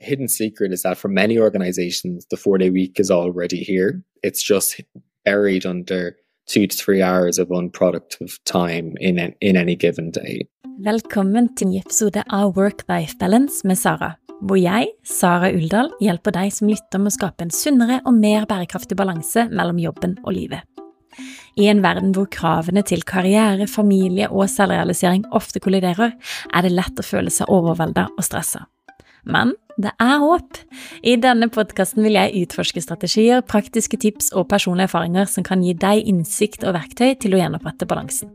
hidden secret is that for many organizations, the four day week is already here. It's just buried under two to three hours of unproductive time in, in any given day. Velkommen til en episode av Work-Life Balance med Sara, hvor jeg, Sara Uldal, hjelper deg som lytter med å skape en sunnere og mer bærekraftig balanse mellom jobben og livet. I en verden hvor kravene til karriere, familie og selvrealisering ofte kolliderer, er det lett å føle seg overvelda og stressa. Men det er håp! I denne podkasten vil jeg utforske strategier, praktiske tips og personlige erfaringer som kan gi deg innsikt og verktøy til å gjenopprette balansen.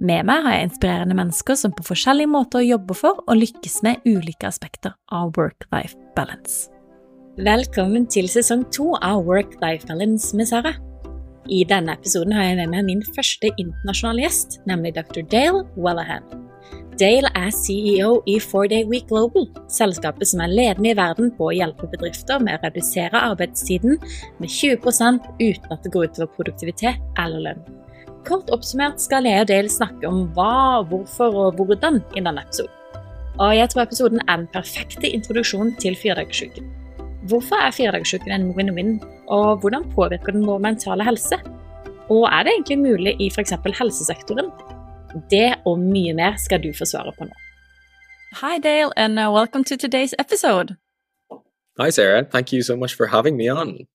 Med meg har jeg inspirerende mennesker som på forskjellige måter jobber for og lykkes med ulike aspekter av work-life balance. Velkommen til sesong to av Work-life balance med Sara. I denne episoden har jeg med meg min første internasjonale gjest, nemlig dr. Dale Wellahan. Dale er CEO i Four Day Week Global, selskapet som er ledende i verden på å hjelpe bedrifter med å redusere arbeidstiden med 20% uten at det går utover produktivitet eller lønn. Kort oppsummert skal jeg og Dale snakke om hva, hvorfor og hvordan i denne episoden. Og jeg tror episoden er den perfekte introduksjon til firedagersuken. Hvorfor er firedagersuken en win-win, og hvordan påvirker den vår mentale helse? Og er det egentlig mulig i f.eks. helsesektoren? Det og mye mer skal du få svare på nå. Hi, Dale, and uh, welcome to today's episode. Hi, Sarah. Thank you so much for having me on.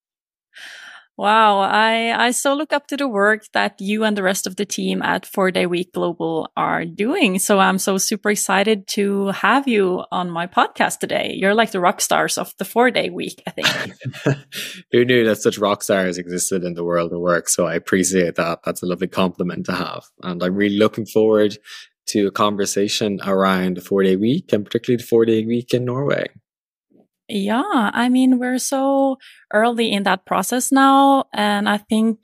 Wow, I, I so look up to the work that you and the rest of the team at Four Day Week Global are doing. So I'm so super excited to have you on my podcast today. You're like the rock stars of the four day week, I think. Who knew that such rock stars existed in the world of work? So I appreciate that. That's a lovely compliment to have. And I'm really looking forward to a conversation around the four day week and particularly the four day week in Norway. Yeah, I mean, we're so early in that process now. And I think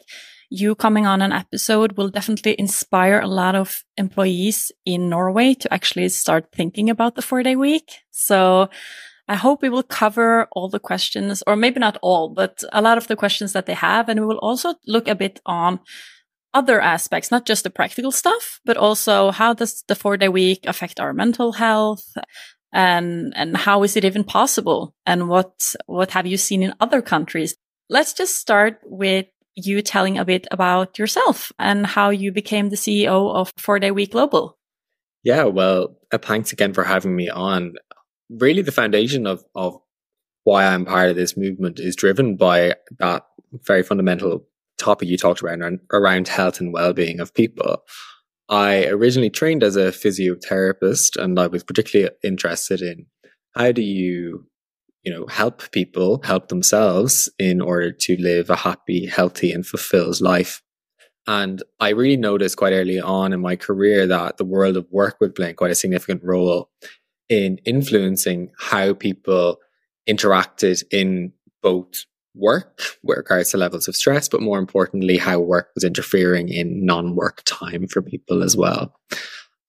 you coming on an episode will definitely inspire a lot of employees in Norway to actually start thinking about the four day week. So I hope we will cover all the questions, or maybe not all, but a lot of the questions that they have. And we will also look a bit on other aspects, not just the practical stuff, but also how does the four day week affect our mental health? And and how is it even possible? And what what have you seen in other countries? Let's just start with you telling a bit about yourself and how you became the ceo of four day week global. Yeah well thanks again for having me on. Really the foundation of of why i'm part of this movement is driven by that very fundamental topic you talked about around, around health and well-being of people I originally trained as a physiotherapist and I was particularly interested in how do you, you know, help people help themselves in order to live a happy, healthy and fulfilled life. And I really noticed quite early on in my career that the world of work would play quite a significant role in influencing how people interacted in both work with regards to levels of stress, but more importantly, how work was interfering in non work time for people as well.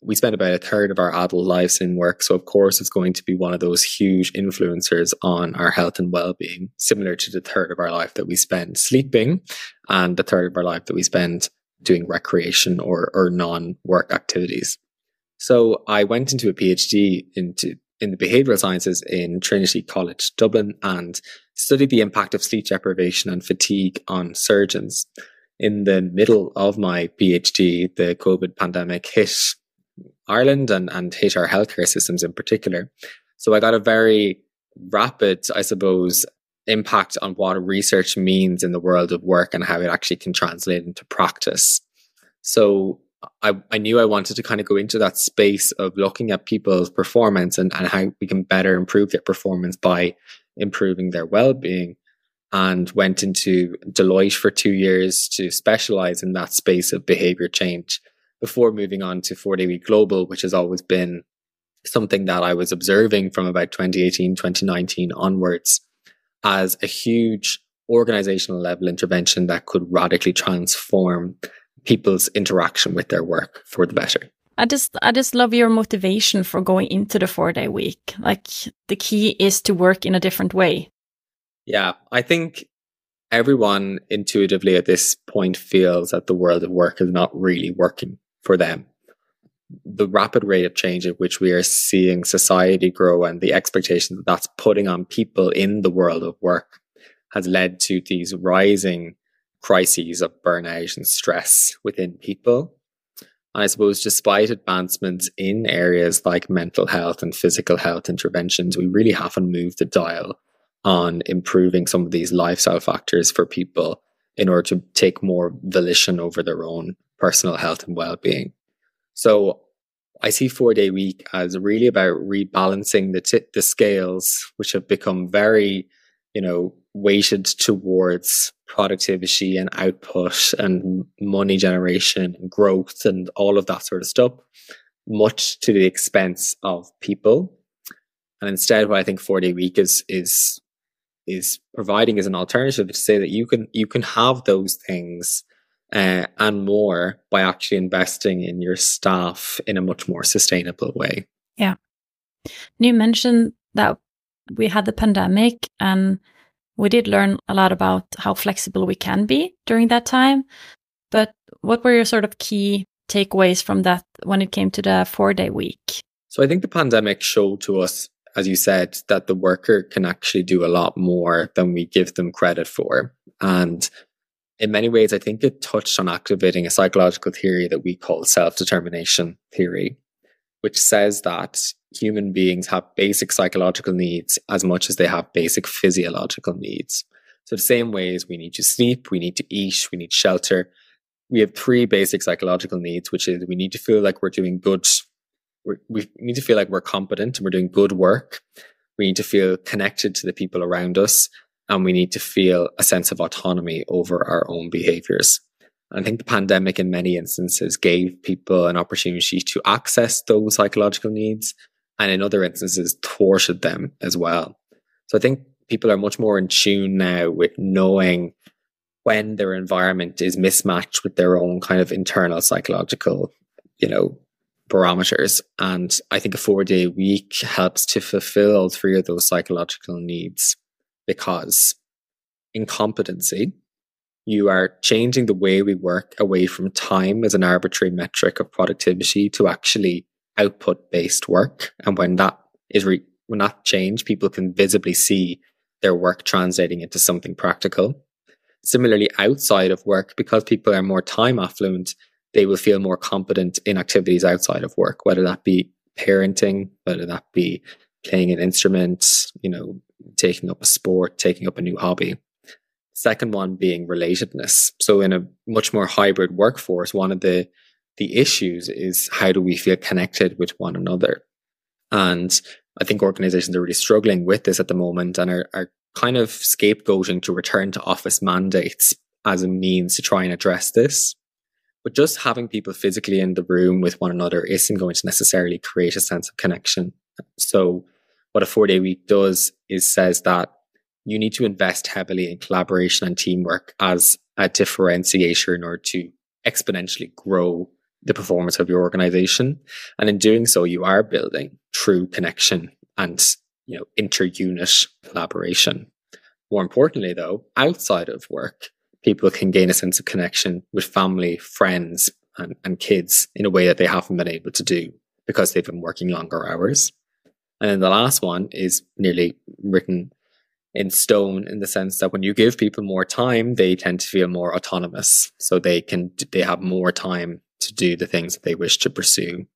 We spend about a third of our adult lives in work. So, of course, it's going to be one of those huge influencers on our health and well being, similar to the third of our life that we spend sleeping and the third of our life that we spend doing recreation or, or non work activities. So, I went into a PhD into in the behavioral sciences in Trinity College Dublin and studied the impact of sleep deprivation and fatigue on surgeons. In the middle of my PhD, the COVID pandemic hit Ireland and, and hit our healthcare systems in particular. So I got a very rapid, I suppose, impact on what research means in the world of work and how it actually can translate into practice. So I, I knew I wanted to kind of go into that space of looking at people's performance and, and how we can better improve their performance by improving their well-being and went into Deloitte for two years to specialize in that space of behavior change before moving on to 4 Day Week Global, which has always been something that I was observing from about 2018, 2019 onwards as a huge organizational level intervention that could radically transform people's interaction with their work for the better. I just I just love your motivation for going into the four day week. Like the key is to work in a different way. Yeah, I think everyone intuitively at this point feels that the world of work is not really working for them. the rapid rate of change at which we are seeing society grow and the expectation that that's putting on people in the world of work has led to these rising crises of burnout and stress within people. I suppose, despite advancements in areas like mental health and physical health interventions, we really haven't moved the dial on improving some of these lifestyle factors for people in order to take more volition over their own personal health and well being. So I see four day week as really about rebalancing the t- the scales, which have become very, you know, weighted towards productivity and output and money generation and growth and all of that sort of stuff, much to the expense of people. And instead, what I think four day week is is is providing as an alternative to say that you can you can have those things uh, and more by actually investing in your staff in a much more sustainable way. Yeah. You mentioned that we had the pandemic and we did learn a lot about how flexible we can be during that time. But what were your sort of key takeaways from that when it came to the four day week? So I think the pandemic showed to us, as you said, that the worker can actually do a lot more than we give them credit for. And in many ways, I think it touched on activating a psychological theory that we call self determination theory, which says that human beings have basic psychological needs as much as they have basic physiological needs. So, the same ways we need to sleep, we need to eat, we need shelter. We have three basic psychological needs, which is we need to feel like we're doing good. We're, we need to feel like we're competent and we're doing good work. We need to feel connected to the people around us and we need to feel a sense of autonomy over our own behaviors. I think the pandemic, in many instances, gave people an opportunity to access those psychological needs, and in other instances, thwarted them as well. So I think people are much more in tune now with knowing when their environment is mismatched with their own kind of internal psychological, you know, barometers. And I think a four day week helps to fulfill three of those psychological needs because incompetency, you are changing the way we work away from time as an arbitrary metric of productivity to actually output based work. And when that is re- when that change, people can visibly see their work translating into something practical. Similarly, outside of work, because people are more time affluent, they will feel more competent in activities outside of work, whether that be parenting, whether that be playing an instrument, you know, taking up a sport, taking up a new hobby. Second one being relatedness. So in a much more hybrid workforce, one of the the issues is how do we feel connected with one another? And I think organizations are really struggling with this at the moment and are, are kind of scapegoating to return to office mandates as a means to try and address this. But just having people physically in the room with one another isn't going to necessarily create a sense of connection. So what a four day week does is says that you need to invest heavily in collaboration and teamwork as a differentiator in order to exponentially grow the performance of your organization. And in doing so, you are building true connection and, you know, inter-unit collaboration. More importantly, though, outside of work, people can gain a sense of connection with family, friends, and, and kids in a way that they haven't been able to do because they've been working longer hours. And then the last one is nearly written in stone in the sense that when you give people more time, they tend to feel more autonomous. So they can, they have more time to do the things that they wish to pursue.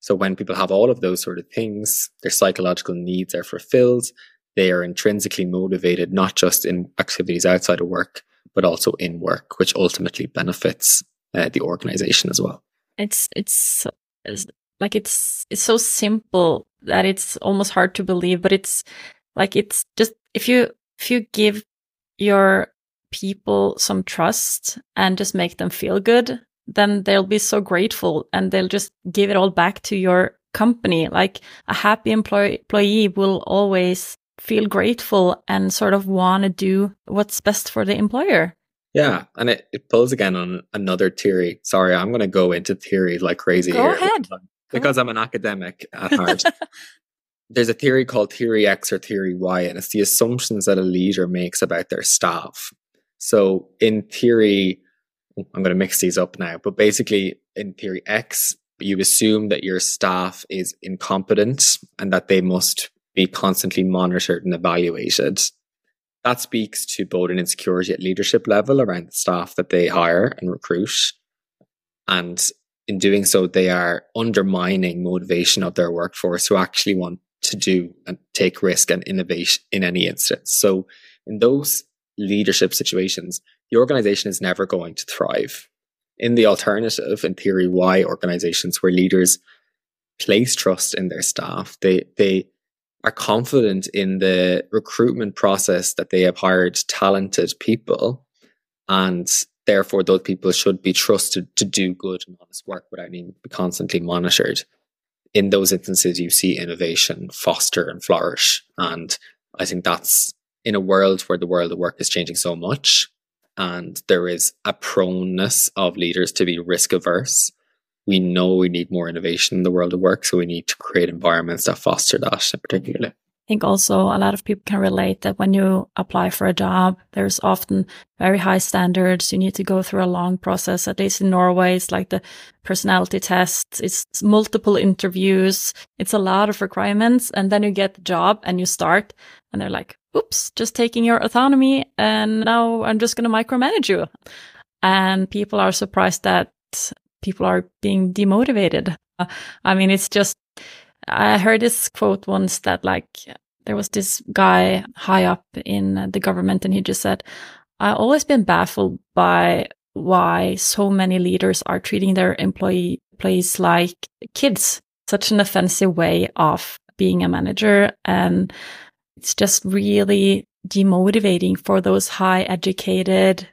So when people have all of those sort of things, their psychological needs are fulfilled. They are intrinsically motivated, not just in activities outside of work, but also in work, which ultimately benefits uh, the organization as well. It's, it's, it's like it's it's so simple that it's almost hard to believe but it's like it's just if you if you give your people some trust and just make them feel good then they'll be so grateful and they'll just give it all back to your company like a happy employee, employee will always feel grateful and sort of want to do what's best for the employer yeah, and it, it pulls again on another theory. Sorry, I'm going to go into theory like crazy go here. ahead because I'm an academic at heart. There's a theory called theory X or theory Y, and it's the assumptions that a leader makes about their staff. So in theory, oh, I'm going to mix these up now, but basically in theory X, You assume that your staff is incompetent and that they must be constantly monitored and evaluated. That speaks to both an insecurity at leadership level around the staff that they hire and recruit. And in doing so, they are undermining motivation of their workforce who actually want to do and take risk and innovate in any instance. So in those leadership situations, the organization is never going to thrive. In the alternative, in theory, Y organizations where leaders place trust in their staff, they they are confident in the recruitment process that they have hired talented people and therefore those people should be trusted to do good and honest work without needing to be constantly monitored. In those instances, you see innovation foster and flourish. And I think that's in a world where the world of work is changing so much and there is a proneness of leaders to be risk averse. We know we need more innovation in the world of work, so we need to create environments that foster that particularly. I think also a lot of people can relate that when you apply for a job, there's often very high standards. You need to go through a long process. At least in Norway, it's like the personality tests. It's multiple interviews. It's a lot of requirements. And then you get the job and you start and they're like, oops, just taking your autonomy. And now I'm just going to micromanage you. And people are surprised that people are being demotivated. Uh, I mean, it's just, I heard this quote once that like, there was this guy high up in the government and he just said, I've always been baffled by why so many leaders are treating their employee employees like kids. Such an offensive way of being a manager. And it's just really demotivating for those high educated,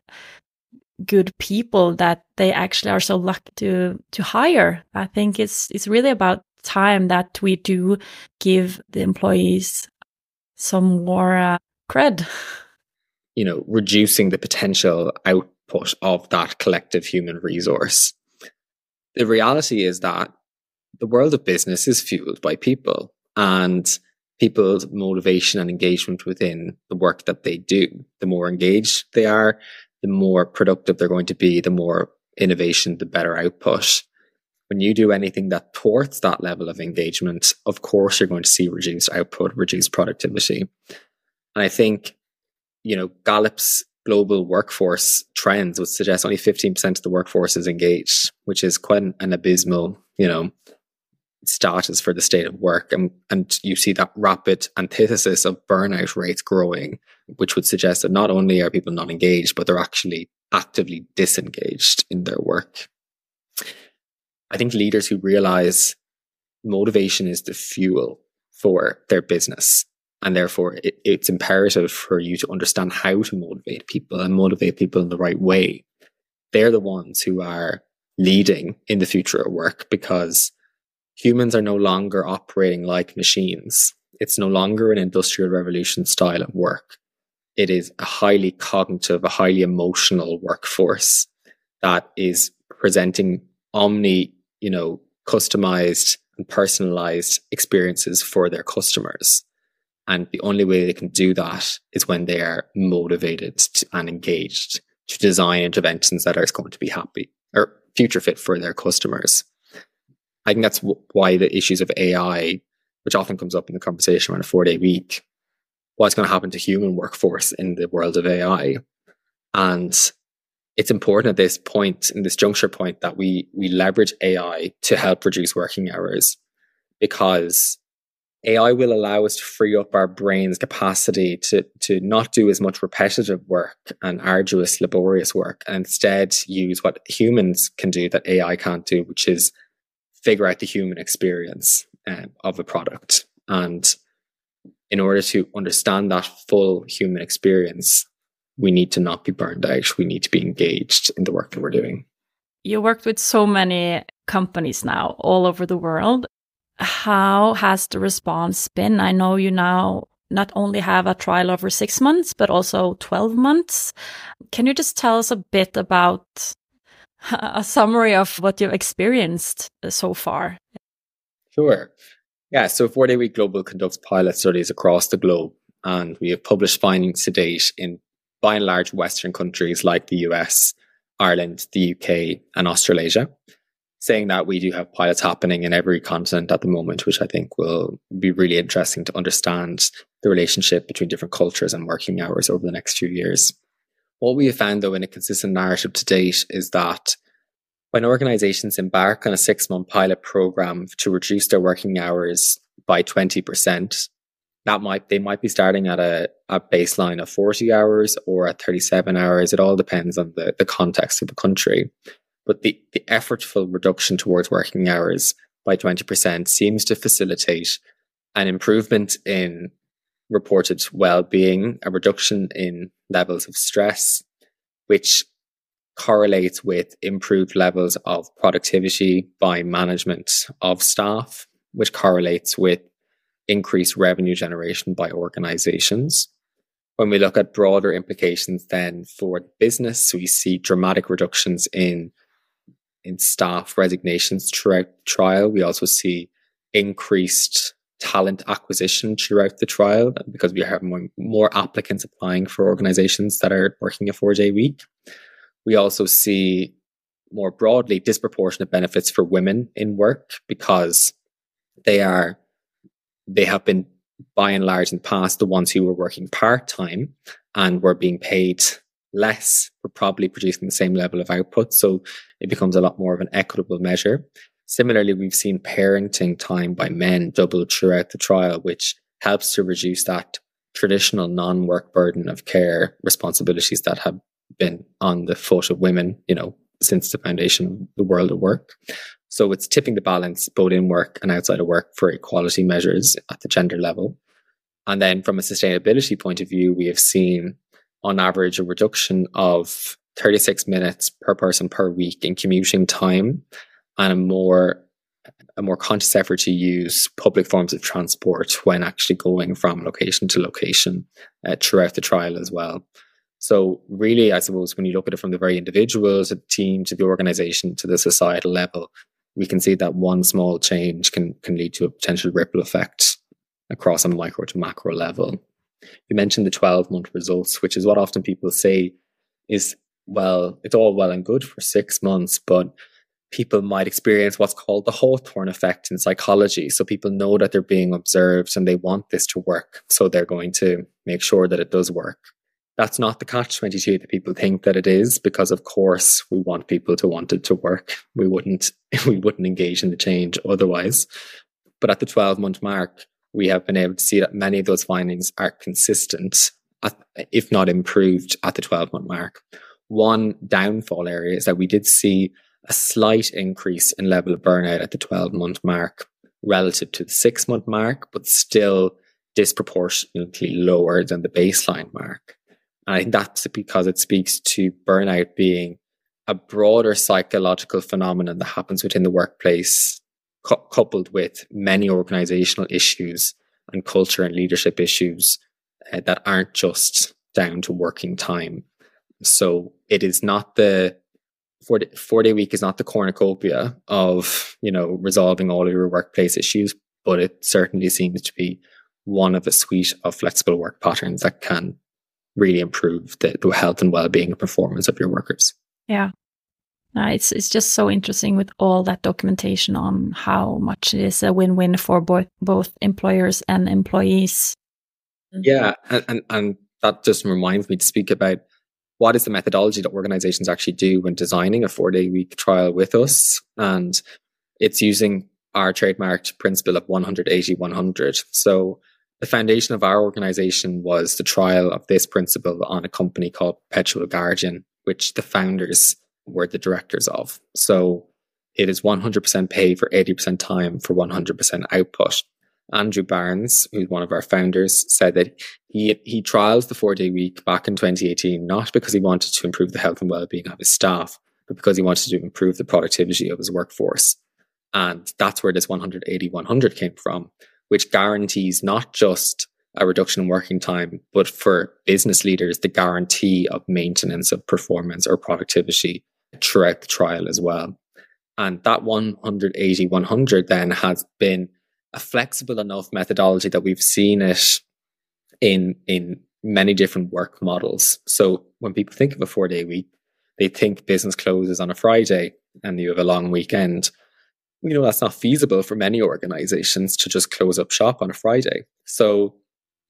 good people that they actually are so lucky to, to hire. I think it's, it's really about time that we do give the employees some more uh, cred. You know, reducing the potential output of that collective human resource. The reality is that the world of business is fueled by people and people's motivation and engagement within the work that they do. The more engaged they are, the more productive they're going to be, the more innovation, the better output. When you do anything that thwarts that level of engagement, of course, you're going to see reduced output, reduced productivity. And I think, you know, Gallup's global workforce trends would suggest only 15% of the workforce is engaged, which is quite an, an abysmal, you know, status for the state of work. And, and you see that rapid antithesis of burnout rates growing, which would suggest that not only are people not engaged, but they're actually actively disengaged in their work. I think leaders who realize motivation is the fuel for their business. And therefore, it, it's imperative for you to understand how to motivate people and motivate people in the right way. They're the ones who are leading in the future of work because humans are no longer operating like machines. It's no longer an industrial revolution style of work. It is a highly cognitive, a highly emotional workforce that is presenting omni, you know, customized and personalized experiences for their customers. And the only way they can do that is when they are motivated to, and engaged to design interventions that are going to be happy or future fit for their customers. I think that's why the issues of AI, which often comes up in the conversation around a four day week, what's going to happen to human workforce in the world of AI. And it's important at this point, in this juncture point, that we we leverage AI to help reduce working hours because AI will allow us to free up our brain's capacity to, to not do as much repetitive work and arduous, laborious work, and instead use what humans can do that AI can't do, which is figure out the human experience um, of a product. And in order to understand that full human experience, we need to not be burned out. We need to be engaged in the work that we're doing. You worked with so many companies now all over the world. How has the response been? I know you now not only have a trial over six months, but also 12 months. Can you just tell us a bit about a summary of what you've experienced so far. Sure. Yeah, so Four Day Week Global conducts pilot studies across the globe, and we have published findings to date in by and large Western countries like the US, Ireland, the UK, and Australasia. saying that we do have pilots happening in every continent at the moment, which I think will be really interesting to understand the relationship between different cultures and working hours over the next few years. What we have found, though, in a consistent narrative to date is that when organizations embark on a six month pilot program to reduce their working hours by 20%, that might they might be starting at a, a baseline of 40 hours or at 37 hours. It all depends on the, the context of the country. But the, the effortful reduction towards working hours by 20% seems to facilitate an improvement in reported well-being, a reduction in levels of stress, which correlates with improved levels of productivity by management of staff, which correlates with increased revenue generation by organizations. When we look at broader implications then for business, we see dramatic reductions in in staff resignations throughout the trial. We also see increased talent acquisition throughout the trial because we have more, more applicants applying for organizations that are working a four day week. We also see more broadly disproportionate benefits for women in work because they are they have been by and large in the past the ones who were working part time and were being paid less for probably producing the same level of output. So it becomes a lot more of an equitable measure. Similarly, we've seen parenting time by men double throughout the trial, which helps to reduce that traditional non work burden of care responsibilities that have been on the foot of women, you know, since the foundation of the world of work. So it's tipping the balance both in work and outside of work for equality measures at the gender level. And then from a sustainability point of view, we have seen on average a reduction of 36 minutes per person per week in commuting time and a more a more conscious effort to use public forms of transport when actually going from location to location uh, throughout the trial as well. So really, I suppose when you look at it from the very individual to the team to the organization to the societal level, we can see that one small change can can lead to a potential ripple effect across a micro to macro level. You mentioned the 12 month results, which is what often people say is, well, it's all well and good for six months, but people might experience what's called the Hawthorne effect in psychology. So people know that they're being observed and they want this to work. So they're going to make sure that it does work. That's not the catch 22 that people think that it is, because of course we want people to want it to work. We wouldn't, we wouldn't engage in the change otherwise. But at the 12 month mark, we have been able to see that many of those findings are consistent, at, if not improved, at the 12 month mark. One downfall area is that we did see a slight increase in level of burnout at the 12 month mark relative to the six month mark, but still disproportionately lower than the baseline mark. And I think that's because it speaks to burnout being a broader psychological phenomenon that happens within the workplace cu- coupled with many organizational issues and culture and leadership issues uh, that aren't just down to working time. So it is not the four day, four day week is not the cornucopia of, you know, resolving all of your workplace issues, but it certainly seems to be one of a suite of flexible work patterns that can really improve the, the health and well-being and performance of your workers. Yeah. Uh, it's it's just so interesting with all that documentation on how much it is a win-win for both both employers and employees. Mm-hmm. Yeah, and, and and that just reminds me to speak about what is the methodology that organizations actually do when designing a four-day week trial with us, and it's using our trademarked principle of 180 100. So the foundation of our organization was the trial of this principle on a company called Perpetual Guardian, which the founders were the directors of. So it is 100% pay for 80% time for 100% output. Andrew Barnes, who's one of our founders, said that he he trials the four day week back in 2018, not because he wanted to improve the health and well being of his staff, but because he wanted to improve the productivity of his workforce. And that's where this 180 100 came from, which guarantees not just a reduction in working time, but for business leaders, the guarantee of maintenance of performance or productivity throughout the trial as well. And that 180 100 then has been a flexible enough methodology that we've seen it in, in many different work models. So when people think of a four day week, they think business closes on a Friday and you have a long weekend. You know, that's not feasible for many organizations to just close up shop on a Friday. So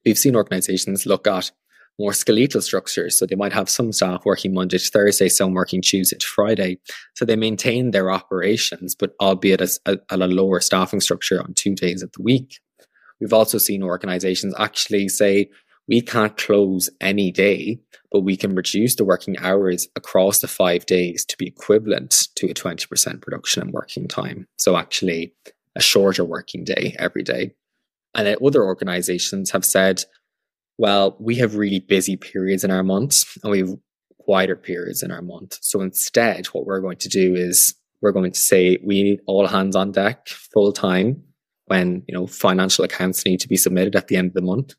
we've seen organizations look at more skeletal structures. So they might have some staff working Monday to Thursday, some working Tuesday to Friday. So they maintain their operations, but albeit at a, at a lower staffing structure on two days of the week. We've also seen organizations actually say, we can't close any day, but we can reduce the working hours across the five days to be equivalent to a 20% reduction in working time. So actually a shorter working day every day. And other organizations have said, well, we have really busy periods in our months and we have quieter periods in our month. So instead, what we're going to do is we're going to say we need all hands on deck full time when, you know, financial accounts need to be submitted at the end of the month.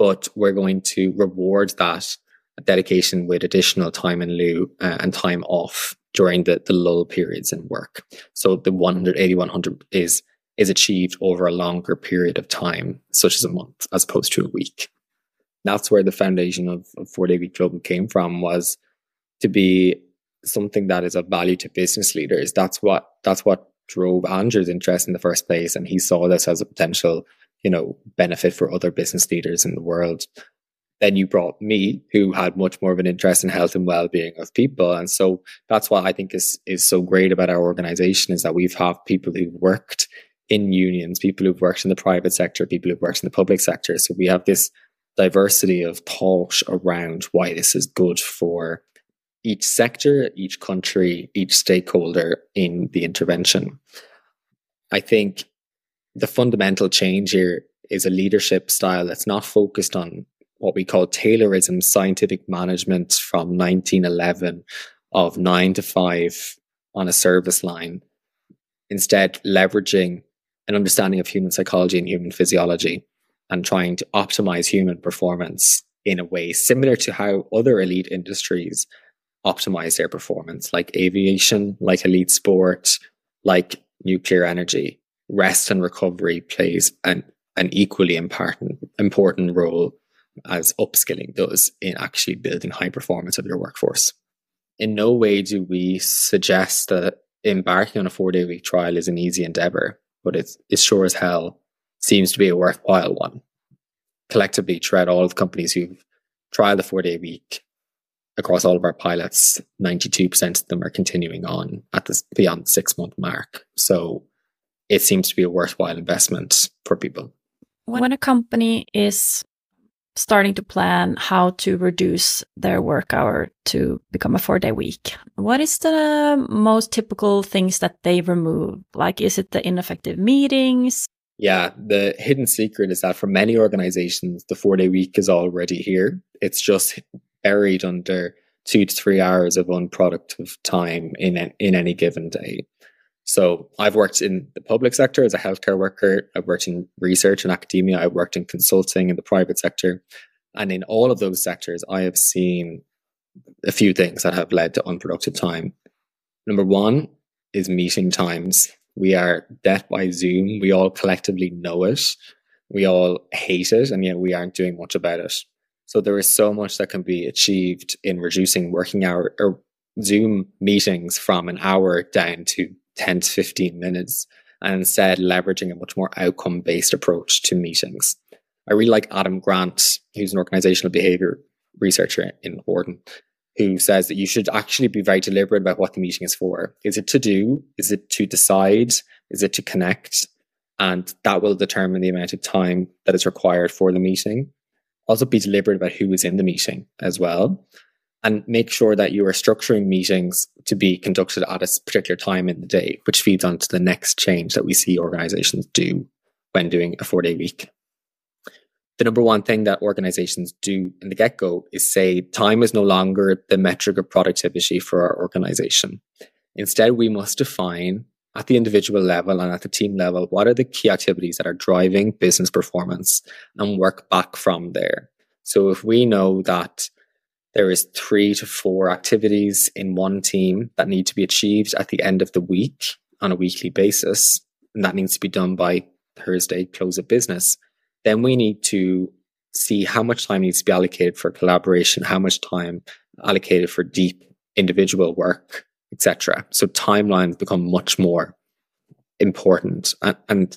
But we're going to reward that dedication with additional time in lieu uh, and time off during the, the lull periods in work. So the 180, 100 is, is achieved over a longer period of time, such as a month, as opposed to a week that's where the foundation of, of Four Day Week Global came from was to be something that is of value to business leaders. That's what that's what drove Andrew's interest in the first place, and he saw this as a potential, you know, benefit for other business leaders in the world. Then you brought me, who had much more of an interest in health and well-being of people, and so that's what I think is is so great about our organization is that we've have people who've worked in unions, people who've worked in the private sector, people who've worked in the public sector. So we have this diversity of thought around why this is good for each sector, each country, each stakeholder in the intervention. I think the fundamental change here is a leadership style that's not focused on what we call Taylorism scientific management from 1911 of nine to five on a service line. Instead, leveraging an understanding of human psychology and human physiology and trying to optimize human performance in a way similar to how other elite industries optimize their performance, like aviation, like elite sport, like nuclear energy. Rest and recovery plays an, an equally important, important role as upskilling does in actually building high performance of your workforce. In no way do we suggest that embarking on a four day week trial is an easy endeavor, but it's, it's sure as hell seems to be a worthwhile one. Collectively, throughout all the companies who've tried the four day week across all of our pilots, 92% of them are continuing on at this beyond six month mark. So it seems to be a worthwhile investment for people. When a company is starting to plan how to reduce their work hour to become a four day week. What is the most typical things that they remove? Like, is it the ineffective meetings? Yeah, the hidden secret is that for many organizations, the four day week is already here. It's just buried under two to three hours of unproductive time in, in any given day. So I've worked in the public sector as a healthcare worker. I've worked in research and academia. I've worked in consulting in the private sector. And in all of those sectors, I have seen a few things that have led to unproductive time. Number one is meeting times. We are death by Zoom. We all collectively know it. We all hate it, and yet we aren't doing much about it. So there is so much that can be achieved in reducing working hour or Zoom meetings from an hour down to 10 to 15 minutes and instead leveraging a much more outcome based approach to meetings. I really like Adam Grant, who's an organizational behavior researcher in Wharton, who says that you should actually be very deliberate about what the meeting is for. Is it to do? Is it to decide? Is it to connect? And that will determine the amount of time that is required for the meeting. Also, be deliberate about who is in the meeting as well. And make sure that you are structuring meetings to be conducted at a particular time in the day, which feeds on to the next change that we see organizations do when doing a four day week the number one thing that organizations do in the get go is say time is no longer the metric of productivity for our organization. Instead, we must define at the individual level and at the team level what are the key activities that are driving business performance and work back from there. So if we know that there is three to four activities in one team that need to be achieved at the end of the week on a weekly basis, and that needs to be done by Thursday close of business, then we need to see how much time needs to be allocated for collaboration, how much time allocated for deep individual work, etc. So timelines become much more important and, and,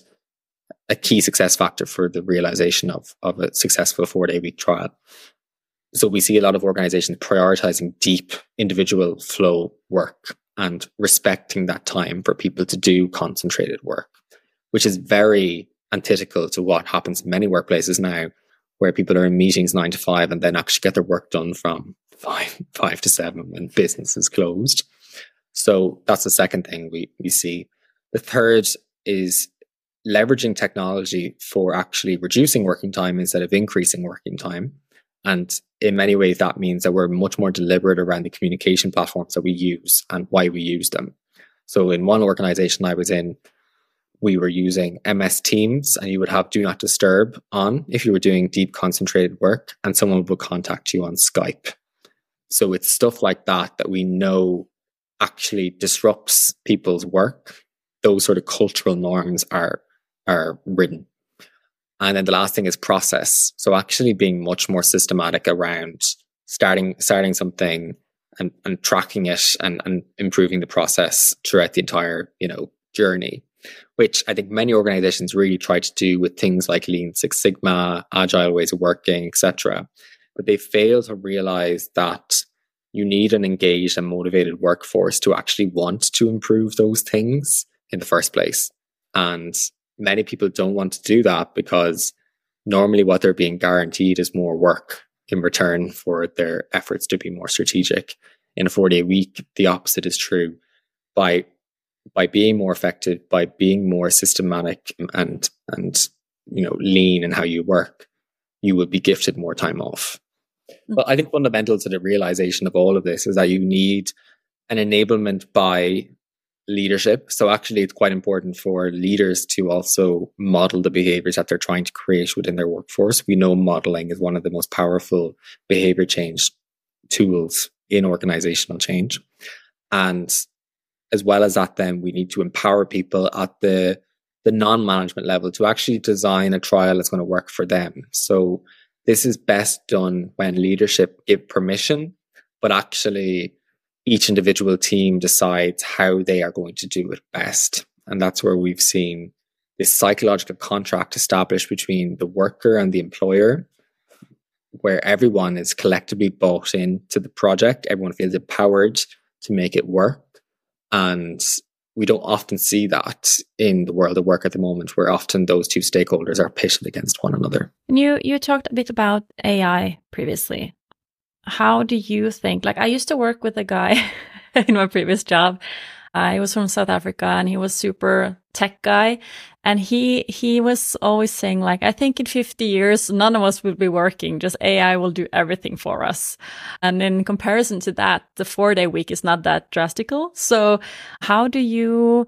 a key success factor for the realization of, of a successful four day week trial. So we see a lot of organizations prioritizing deep individual flow work and respecting that time for people to do concentrated work, which is very antithetical to what happens in many workplaces now, where people are in meetings nine to five and then actually get their work done from five, five to seven when business is closed. So that's the second thing we, we see. The third is leveraging technology for actually reducing working time instead of increasing working time. And in many ways, that means that we're much more deliberate around the communication platforms that we use and why we use them. So in one organization I was in, we were using MS Teams and you would have do not disturb on if you were doing deep concentrated work and someone would contact you on Skype. So it's stuff like that that we know actually disrupts people's work. Those sort of cultural norms are are written. And then the last thing is process. So actually being much more systematic around starting starting something and, and tracking it and, and improving the process throughout the entire, you know, journey, which I think many organizations really try to do with things like Lean Six Sigma, agile ways of working, etc. But they fail to realize that you need an engaged and motivated workforce to actually want to improve those things in the first place. And many people don't want to do that because normally what they're being guaranteed is more work in return for their efforts to be more strategic. In a four day week, the opposite is true. By by being more effective, by being more systematic and and you know lean in how you work, you will be gifted more time off. Mm. But I think fundamental to the realization of all of this is that you need an enablement by leadership. So actually, it's quite important for leaders to also model the behaviors that they're trying to create within their workforce. We know modeling is one of the most powerful behavior change tools in organizational change. And as well as that, then we need to empower people at the the non-management level to actually design a trial that's going to work for them. So this is best done when leadership give permission, but actually each individual team decides how they are going to do it best. And that's where we've seen this psychological contract established between the worker and the employer, where everyone is collectively bought into the project. Everyone feels empowered to make it work. And we don't often see that in the world of work at the moment, where often those two stakeholders are pitted against one another. And you you talked a bit about AI previously how do you think? Like, I used to work with a guy in my previous job. I was from South Africa and he was super tech guy. And he, he was always saying like, I think in 50 years, none of us will be working. Just AI will do everything for us. And in comparison to that, the four day week is not that drastical. So how do you,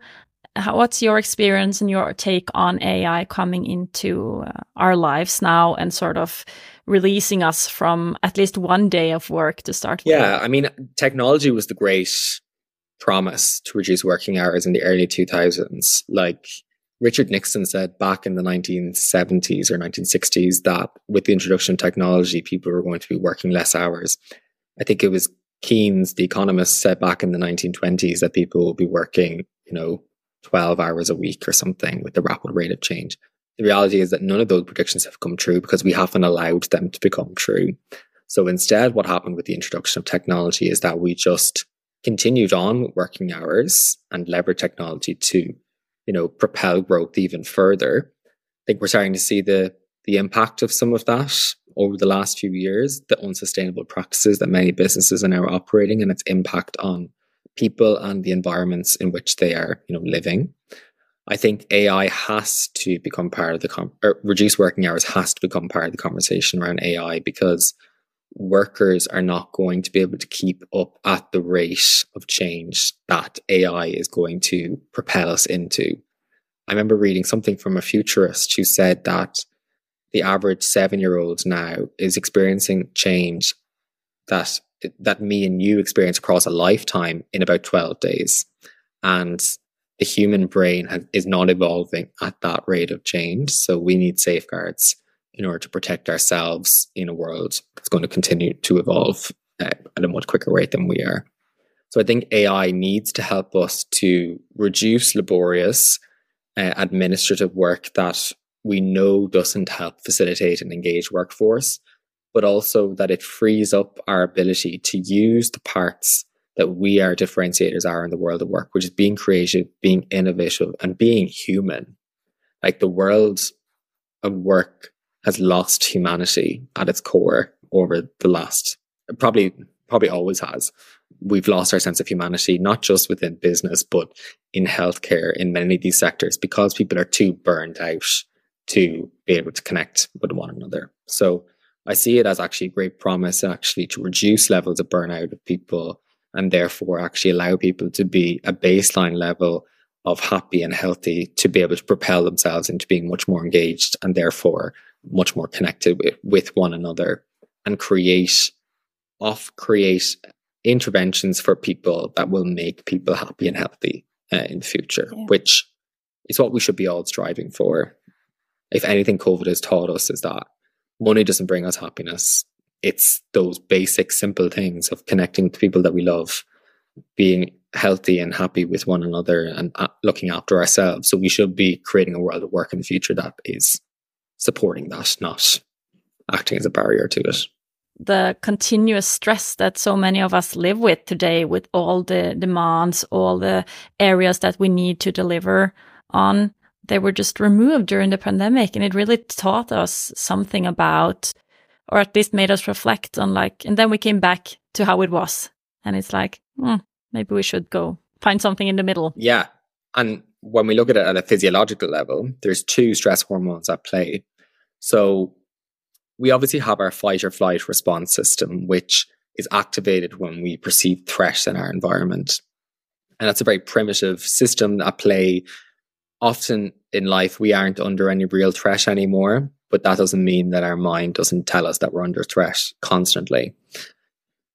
how, what's your experience and your take on AI coming into uh, our lives now and sort of releasing us from at least one day of work to start yeah, with? I mean, technology was the great promise to reduce working hours in the early 2000s. Like Richard Nixon said back in the 1970s or 1960s that with the introduction of technology, people were going to be working less hours. I think it was Keynes, the economist, said back in the 1920s that people will be working, you know, 12 hours a week or something with the rapid rate of change. The reality is that none of those predictions have come true because we haven't allowed them to become true. So instead, what happened with the introduction of technology is that we just continued on with working hours and leverage technology to, you know, propel growth even further. I think we're starting to see the the impact of some of that over the last few years, the unsustainable practices that many businesses are now operating and its impact on people and the environments in which they are, you know, living. I think AI has to become part of the com- or reduce working hours has to become part of the conversation around AI because workers are not going to be able to keep up at the rate of change that AI is going to propel us into. I remember reading something from a futurist who said that the average seven year old now is experiencing change that that me and you experience across a lifetime in about 12 days. And the human brain is not evolving at that rate of change. So we need safeguards in order to protect ourselves in a world that's going to continue to evolve uh, at a much quicker rate than we are. So I think AI needs to help us to reduce laborious uh, administrative work that we know doesn't help facilitate an engaged workforce, but also that it frees up our ability to use the parts that we our differentiators are in the world of work, which is being creative, being innovative, and being human. Like the world of work has lost humanity at its core over the last probably probably always has. We've lost our sense of humanity, not just within business, but in healthcare, in many of these sectors, because people are too burned out to be able to connect with one another. So I see it as actually great promise actually to reduce levels of burnout of people and therefore actually allow people to be a baseline level of happy and healthy to be able to propel themselves into being much more engaged and therefore much more connected with, with one another and create off create interventions for people that will make people happy and healthy uh, in the future, yeah. which is what we should be all striving for. If anything, COVID has taught us is that money doesn't bring us happiness. It's those basic, simple things of connecting to people that we love, being healthy and happy with one another, and uh, looking after ourselves. So we should be creating a world of work in the future that is supporting that, not acting as a barrier to it the continuous stress that so many of us live with today with all the demands, all the areas that we need to deliver on, they were just removed during the pandemic. And it really taught us something about, or at least made us reflect on like, and then we came back to how it was. And it's like, hmm, maybe we should go find something in the middle. Yeah. And when we look at it at a physiological level, there's two stress hormones at play. So we obviously have our fight or flight response system, which is activated when we perceive threat in our environment. And that's a very primitive system at play. Often in life, we aren't under any real threat anymore, but that doesn't mean that our mind doesn't tell us that we're under threat constantly.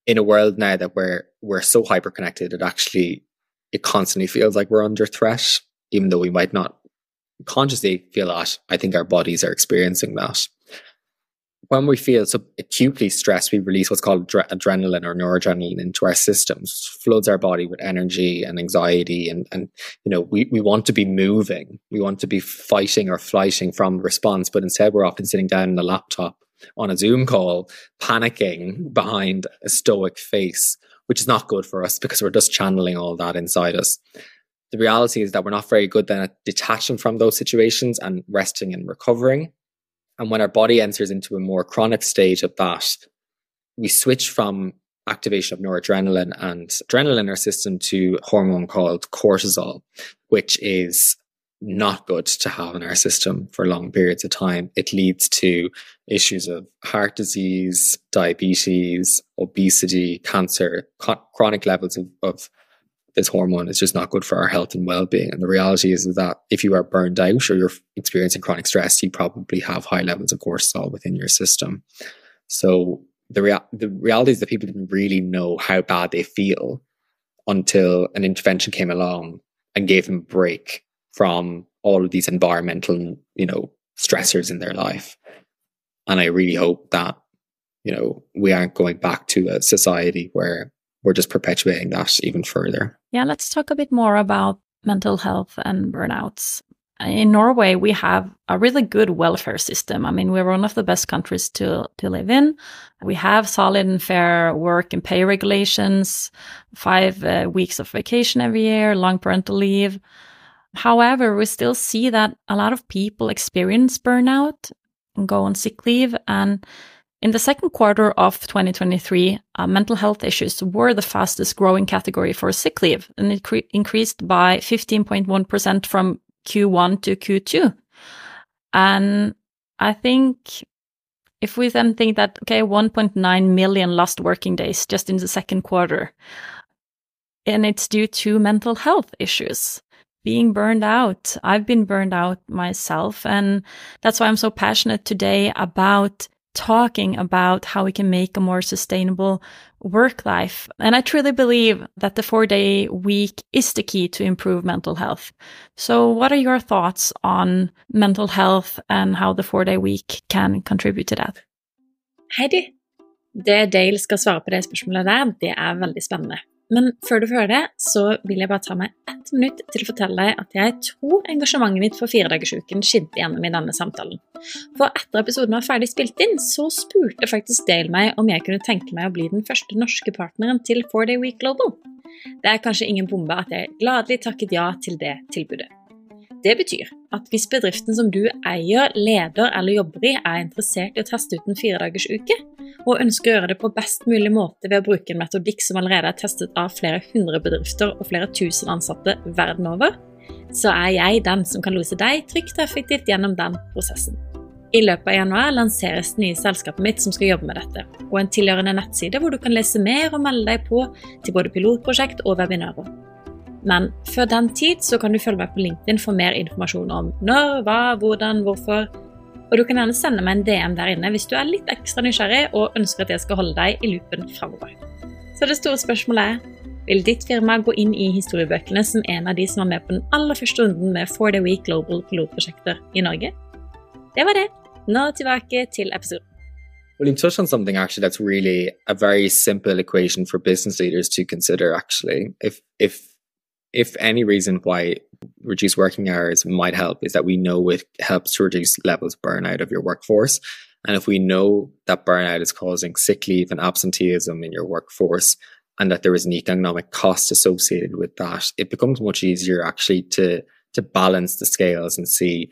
In a world now that we're we're so hyper connected, it actually it constantly feels like we're under threat, even though we might not consciously feel that. I think our bodies are experiencing that when we feel so acutely stressed, we release what's called adrenaline or noradrenaline into our systems, floods our body with energy and anxiety. And, and, you know, we, we want to be moving. We want to be fighting or flighting from the response, but instead we're often sitting down in a laptop on a Zoom call, panicking behind a stoic face, which is not good for us because we're just channeling all that inside us. The reality is that we're not very good then at detaching from those situations and resting and recovering and when our body enters into a more chronic state of that, we switch from activation of noradrenaline and adrenaline in our system to hormone called cortisol, which is not good to have in our system for long periods of time. It leads to issues of heart disease, diabetes, obesity, cancer, chronic levels of, of this hormone is just not good for our health and well-being. And the reality is, that if you are burned out or you're experiencing chronic stress, you probably have high levels of cortisol within your system. So the rea- the reality is that people didn't really know how bad they feel until an intervention came along and gave them a break from all of these environmental, you know, stressors in their life. And I really hope that, you know, we aren't going back to a society where we're just perpetuating that even further. Yeah, let's talk a bit more about mental health and burnouts. In Norway, we have a really good welfare system. I mean, we're one of the best countries to, to live in. We have solid and fair work and pay regulations, five uh, weeks of vacation every year, long parental leave. However, we still see that a lot of people experience burnout and go on sick leave. And in the second quarter of 2023, uh, mental health issues were the fastest growing category for sick leave, and it increased by 15.1% from Q1 to Q2. And I think if we then think that, okay, 1.9 million lost working days just in the second quarter, and it's due to mental health issues being burned out. I've been burned out myself. And that's why I'm so passionate today about talking about how we can make a more sustainable work life. And I truly believe that the four day week is the key to improve mental health. So, what are your thoughts on mental health and how the four day week can contribute to that? Heidi, det Dale skal svare på det spørsmålet der, det er veldig spennende. Men før du får høre det, så vil jeg bare ta meg ett minutt til å fortelle deg at jeg tror engasjementet mitt for firedagersuken skinte gjennom i denne samtalen. For etter episoden var ferdig spilt inn, så spurte faktisk Dale meg om jeg kunne tenke meg å bli den første norske partneren til 4 Day Week Global. Det er kanskje ingen bombe at jeg gladelig takket ja til det tilbudet. Det betyr at hvis bedriften som du eier, leder eller jobber i, er interessert i å teste ut en firedagersuke, og ønsker å gjøre det på best mulig måte ved å bruke en metodikk som allerede er testet av flere hundre bedrifter og flere tusen ansatte verden over, så er jeg den som kan lose deg trygt og effektivt gjennom den prosessen. I løpet av januar lanseres det nye selskapet mitt som skal jobbe med dette, og en tilhørende nettside hvor du kan lese mer og melde deg på til både pilotprosjekt og webinarer. Men før den tid så kan du følge meg på LinkedIn for mer informasjon om når, hva, hvordan, hvorfor. Og du kan gjerne sende meg en DM der inne hvis du er litt ekstra nysgjerrig og ønsker at jeg skal holde deg i loopen framover. Så det store spørsmålet er vil ditt firma gå inn i historiebøkene som en av de som var med på den aller første runden med 4 Day Week Global pilotprosjekter i Norge? Det var det. Nå tilbake til episoden. Well, you touched on something actually that's really a very simple equation for business leaders to consider. Actually, if if if any reason why reduced working hours might help is that we know it helps to reduce levels of burnout of your workforce. And if we know that burnout is causing sick leave and absenteeism in your workforce, and that there is an economic cost associated with that, it becomes much easier actually to to balance the scales and see,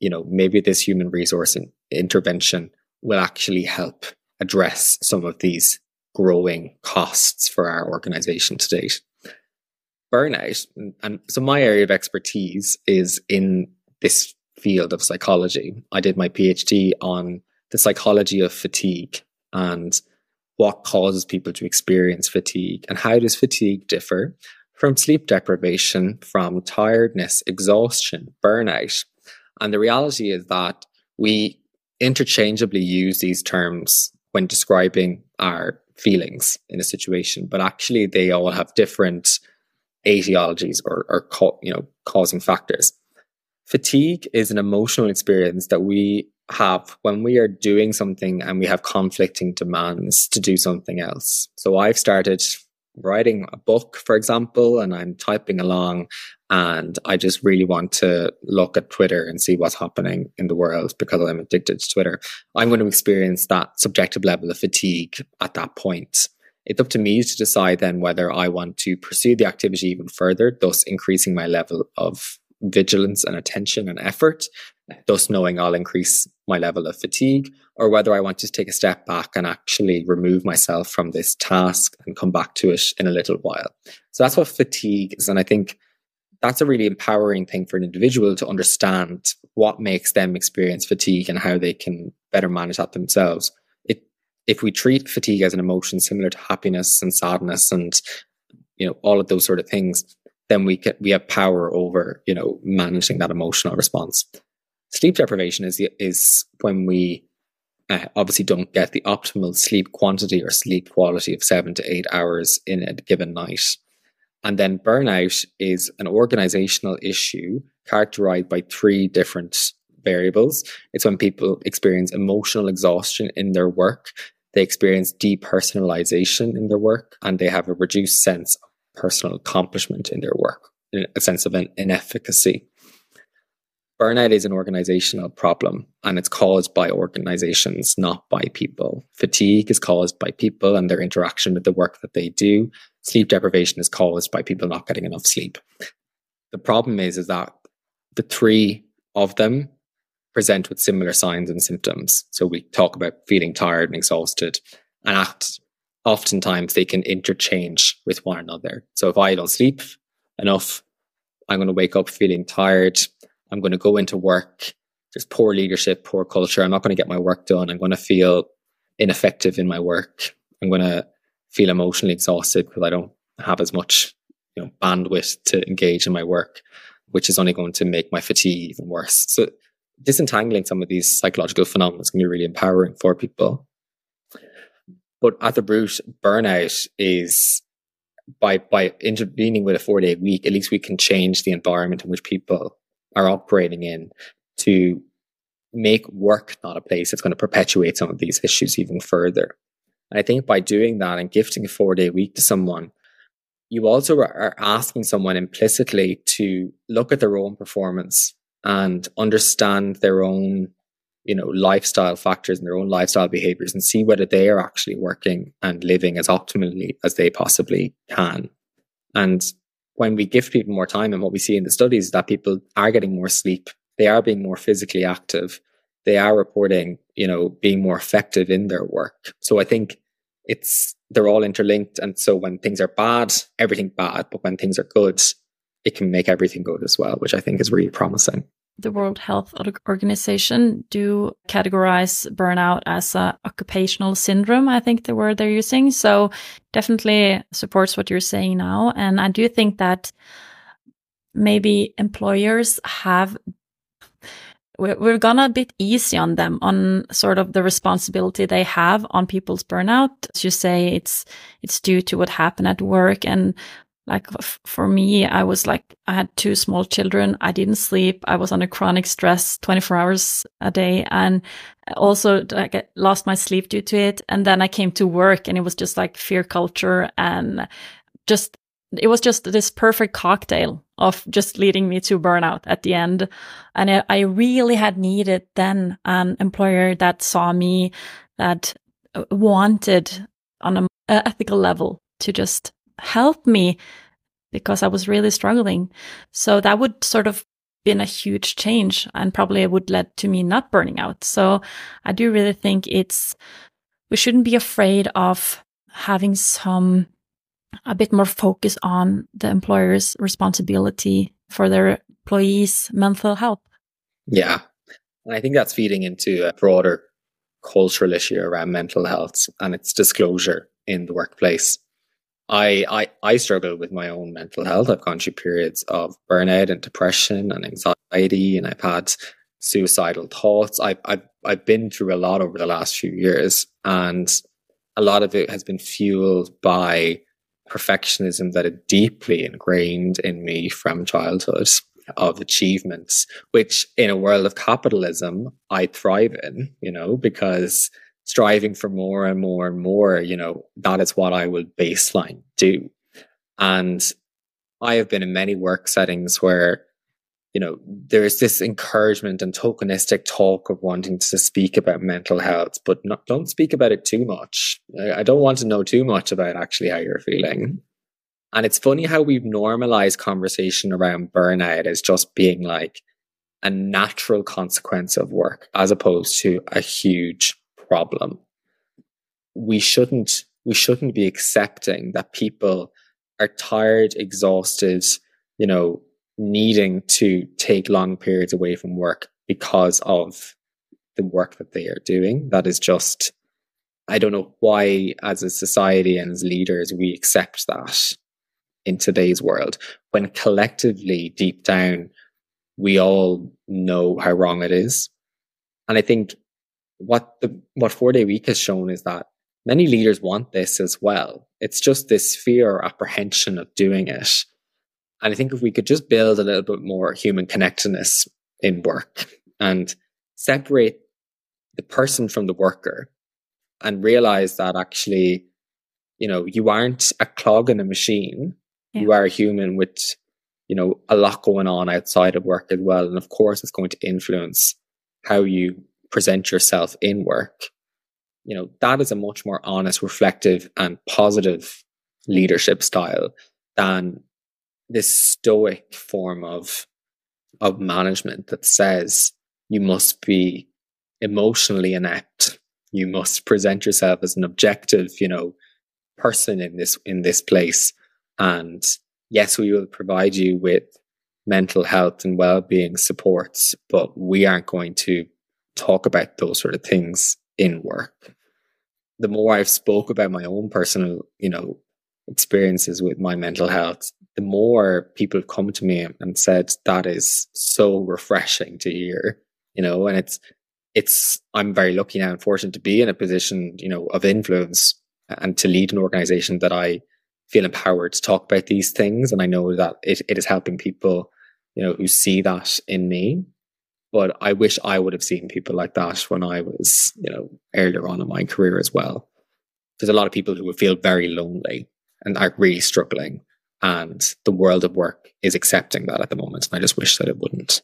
you know, maybe this human resource intervention will actually help address some of these growing costs for our organization to date burnout. And so my area of expertise is in this field of psychology. I did my PhD on the psychology of fatigue and what causes people to experience fatigue and how does fatigue differ from sleep deprivation, from tiredness, exhaustion, burnout. And the reality is that we interchangeably use these terms when describing our feelings in a situation, but actually they all have different etiologies or, or you know causing factors. Fatigue is an emotional experience that we have when we are doing something and we have conflicting demands to do something else. So I've started writing a book, for example, and I'm typing along and I just really want to look at Twitter and see what's happening in the world because I'm addicted to Twitter. I'm going to experience that subjective level of fatigue at that point it's up to me to decide then whether I want to pursue the activity even further, thus increasing my level of vigilance and attention and effort, thus knowing I'll increase my level of fatigue, or whether I want to take a step back and actually remove myself from this task and come back to it in a little while. So that's what fatigue is. And I think that's a really empowering thing for an individual to understand what makes them experience fatigue and how they can better manage that themselves if we treat fatigue as an emotion similar to happiness and sadness and you know all of those sort of things then we can we have power over you know managing that emotional response. Sleep deprivation is is when we uh, obviously don't get the optimal sleep quantity or sleep quality of 7 to 8 hours in a given night. And then burnout is an organizational issue characterized by three different variables. It's when people experience emotional exhaustion in their work, they experience depersonalization in their work, and they have a reduced sense of personal accomplishment in their work, a sense of an inefficacy. Burnout is an organizational problem and it's caused by organizations, not by people. Fatigue is caused by people and their interaction with the work that they do. Sleep deprivation is caused by people not getting enough sleep. The problem is, is that the three of them present with similar signs and symptoms. So we talk about feeling tired and exhausted and act oftentimes they can interchange with one another. So if I don't sleep enough, I'm going to wake up feeling tired. I'm going to go into work. There's poor leadership, poor culture. I'm not going to get my work done. I'm going to feel ineffective in my work. I'm going to feel emotionally exhausted because I don't have as much you know bandwidth to engage in my work, which is only going to make my fatigue even worse. So disentangling some of these psychological phenomena can be really empowering for people. But at the root, burnout is by by intervening with a four day week, at least we can change the environment in which people are operating in to make work not a place that's going to perpetuate some of these issues even further. And I think by doing that and gifting a four day week to someone, you also are asking someone implicitly to look at their own performance and understand their own you know lifestyle factors and their own lifestyle behaviors and see whether they are actually working and living as optimally as they possibly can. And when we give people more time and what we see in the studies is that people are getting more sleep they are being more physically active they are reporting you know being more effective in their work. So i think it's they're all interlinked and so when things are bad everything bad but when things are good it can make everything good as well which i think is really promising the World Health Organization do categorize burnout as a occupational syndrome, I think the word they're using. So definitely supports what you're saying now. And I do think that maybe employers have we're gone a bit easy on them on sort of the responsibility they have on people's burnout. As you say, it's it's due to what happened at work and like for me, I was like, I had two small children. I didn't sleep. I was under chronic stress 24 hours a day and also like I lost my sleep due to it. And then I came to work and it was just like fear culture and just, it was just this perfect cocktail of just leading me to burnout at the end. And I, I really had needed then an employer that saw me, that uh, wanted on an ethical level to just help me because I was really struggling. So that would sort of been a huge change and probably it would led to me not burning out. So I do really think it's, we shouldn't be afraid of having some, a bit more focus on the employer's responsibility for their employees' mental health. Yeah. And I think that's feeding into a broader cultural issue around mental health and its disclosure in the workplace. I, I I struggle with my own mental health. I've gone through periods of burnout and depression and anxiety, and I've had suicidal thoughts. I've I've I've been through a lot over the last few years, and a lot of it has been fueled by perfectionism that is deeply ingrained in me from childhood of achievements, which in a world of capitalism I thrive in, you know, because striving for more and more and more, you know, that is what I will baseline do. And I have been in many work settings where, you know, there's this encouragement and tokenistic talk of wanting to speak about mental health, but not, don't speak about it too much. I don't want to know too much about actually how you're feeling. And it's funny how we've normalized conversation around burnout as just being like a natural consequence of work as opposed to a huge problem. We shouldn't we shouldn't be accepting that people are tired, exhausted, you know, needing to take long periods away from work because of the work that they are doing. That is just I don't know why as a society and as leaders we accept that in today's world when collectively deep down we all know how wrong it is. And I think what the what four day week has shown is that many leaders want this as well. It's just this fear or apprehension of doing it. And I think if we could just build a little bit more human connectedness in work and separate the person from the worker and realize that actually, you know, you aren't a clog in a machine. Yeah. You are a human with, you know, a lot going on outside of work as well. And of course, it's going to influence how you present yourself in work, you know, that is a much more honest, reflective, and positive leadership style than this stoic form of of management that says you must be emotionally inept. You must present yourself as an objective you know person in this in this place. And yes we will provide you with mental health and well-being supports but we aren't going to talk about those sort of things in work. The more I've spoke about my own personal, you know, experiences with my mental health, the more people have come to me and said that is so refreshing to hear, you know, and it's it's I'm very lucky now and fortunate to be in a position, you know, of influence and to lead an organization that I feel empowered to talk about these things. And I know that it, it is helping people, you know, who see that in me. But I wish I would have seen people like that when I was, you know, earlier on in my career as well. There's a lot of people who would feel very lonely and are really struggling. And the world of work is accepting that at the moment. And I just wish that it wouldn't.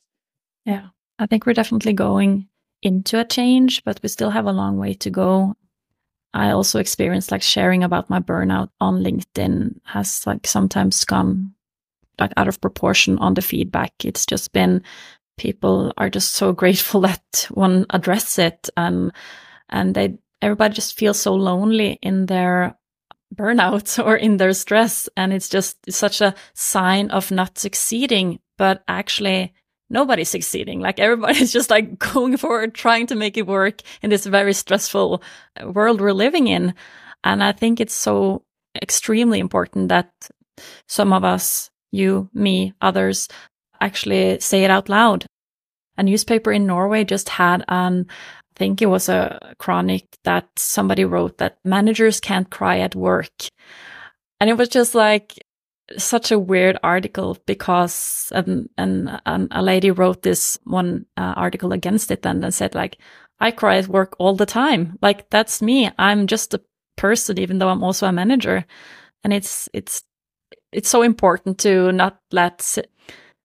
Yeah. I think we're definitely going into a change, but we still have a long way to go. I also experienced like sharing about my burnout on LinkedIn has like sometimes gone like out of proportion on the feedback. It's just been people are just so grateful that one address it and and they everybody just feels so lonely in their burnout or in their stress and it's just such a sign of not succeeding but actually nobody's succeeding. Like everybody's just like going forward trying to make it work in this very stressful uh, world we're living in. And i think it's so extremely important that some of us you me others actually say it out loud a newspaper in norway just had an I think it was a chronic that somebody wrote that managers can't cry at work. And it was just like such a weird article because and and, and a lady wrote this one uh, article against it and then said like I cry at work all the time. Like that's me. I'm just a person even though I'm also a manager. And it's it's it's so important to not let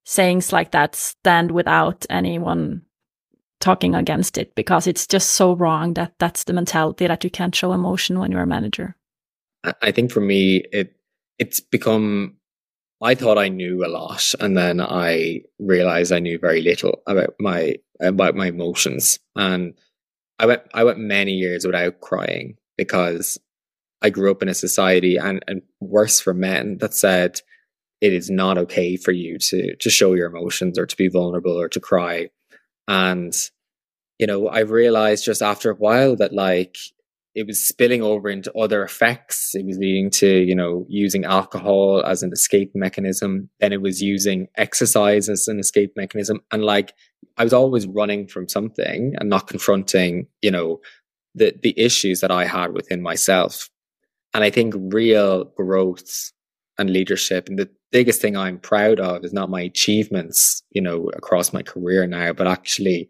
sayings like that stand without anyone talking against it because it's just so wrong that that's the mentality that you can't show emotion when you're a manager. I think for me, it it's become. I thought I knew a lot, and then I realized I knew very little about my about my emotions, and I went I went many years without crying because I grew up in a society, and and worse for men, that said it is not okay for you to to show your emotions or to be vulnerable or to cry and, you know, I realized just after a while that like it was spilling over into other effects. It was leading to, you know, using alcohol as an escape mechanism. Then it was using exercise as an escape mechanism. And like I was always running from something and not confronting, you know, the the issues that I had within myself. And I think real growth and leadership and the biggest thing I'm proud of is not my achievements, you know, across my career now, but actually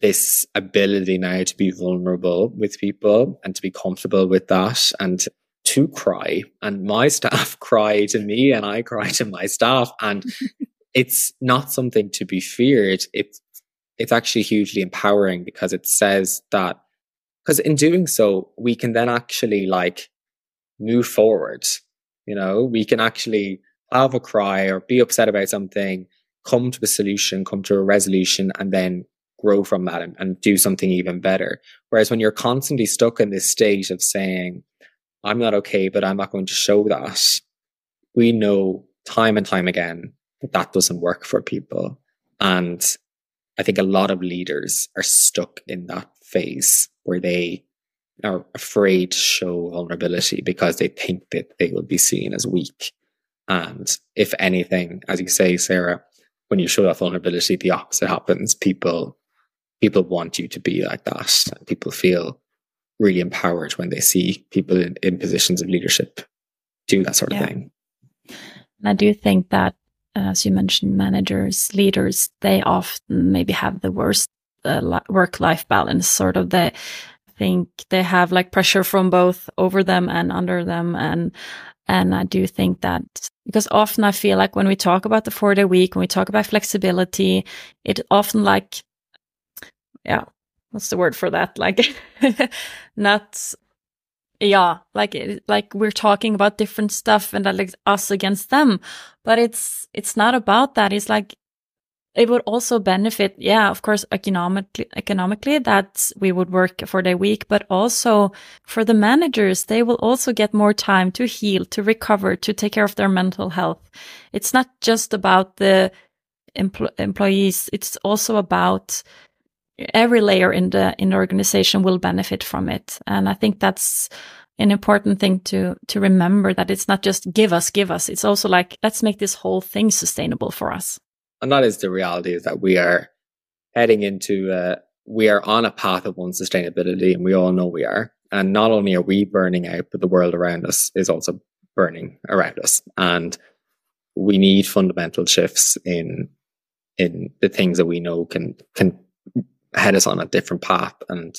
this ability now to be vulnerable with people and to be comfortable with that and to cry. And my staff cry to me and I cry to my staff. And it's not something to be feared. It's it's actually hugely empowering because it says that because in doing so, we can then actually like move forward. You know, we can actually have a cry or be upset about something, come to a solution, come to a resolution, and then grow from that and, and do something even better. Whereas when you're constantly stuck in this state of saying, I'm not okay, but I'm not going to show that, we know time and time again that that doesn't work for people. And I think a lot of leaders are stuck in that phase where they are afraid to show vulnerability because they think that they will be seen as weak. And if anything, as you say, Sarah, when you show that vulnerability, the opposite happens. People people want you to be like that. People feel really empowered when they see people in, in positions of leadership do that sort of thing. And I do think that, as you mentioned, managers, leaders, they often maybe have the worst uh, work life balance. Sort of they think they have like pressure from both over them and under them, and and I do think that because often I feel like when we talk about the four day week, when we talk about flexibility, it often like, yeah, what's the word for that? Like, not, yeah, like, like we're talking about different stuff and that like us against them, but it's, it's not about that. It's like, it would also benefit, yeah, of course, economically, economically that we would work for the week, but also for the managers, they will also get more time to heal, to recover, to take care of their mental health. It's not just about the empl employees. It's also about every layer in the, in the organization will benefit from it. And I think that's, an important thing to to remember that it's not just give us give us it's also like let's make this whole thing sustainable for us and that is the reality is that we are heading into uh, we are on a path of unsustainability and we all know we are. And not only are we burning out but the world around us is also burning around us. And we need fundamental shifts in in the things that we know can can head us on a different path. And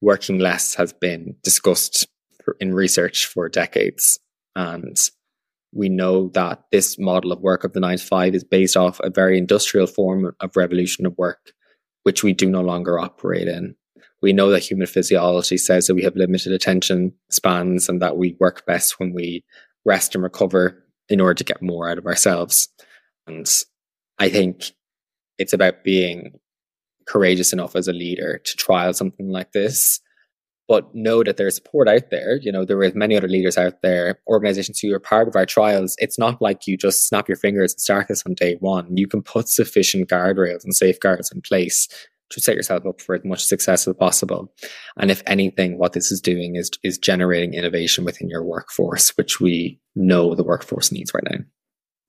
working less has been discussed in research for decades. And we know that this model of work of the nine to five is based off a very industrial form of revolution of work, which we do no longer operate in. We know that human physiology says that we have limited attention spans and that we work best when we rest and recover in order to get more out of ourselves. And I think it's about being courageous enough as a leader to trial something like this but know that there's support out there. You know, there are many other leaders out there, organizations who are part of our trials. It's not like you just snap your fingers and start this on day one. You can put sufficient guardrails and safeguards in place to set yourself up for as much success as possible. And if anything, what this is doing is is generating innovation within your workforce, which we know the workforce needs right now.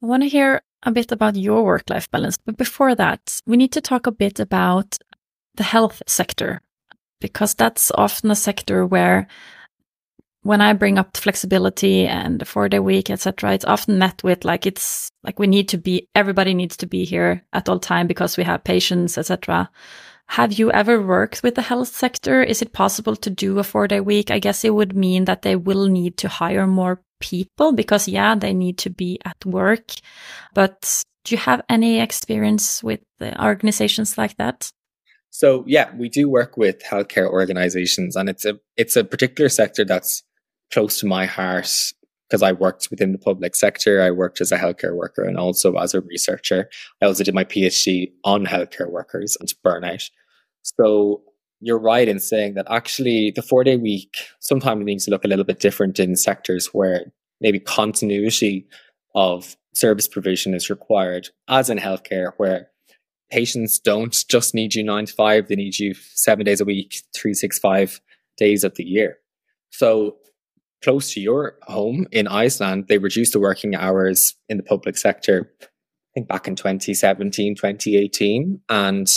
I want to hear a bit about your work life balance. But before that, we need to talk a bit about the health sector because that's often a sector where when I bring up flexibility and the four day week, etc., it's often met with like it's like we need to be everybody needs to be here at all time because we have patients, etc. Have you ever worked with the health sector? Is it possible to do a four day week? I guess it would mean that they will need to hire more people because yeah, they need to be at work. But do you have any experience with organizations like that? So yeah, we do work with healthcare organizations and it's a it's a particular sector that's close to my heart because I worked within the public sector. I worked as a healthcare worker and also as a researcher. I also did my PhD on healthcare workers and burnout. So you're right in saying that actually the four day week sometimes needs to look a little bit different in sectors where maybe continuity of service provision is required, as in healthcare, where patients don't just need you nine to five, they need you seven days a week, 365 days of the year. So, close to your home in Iceland, they reduced the working hours in the public sector, I think back in 2017, 2018. And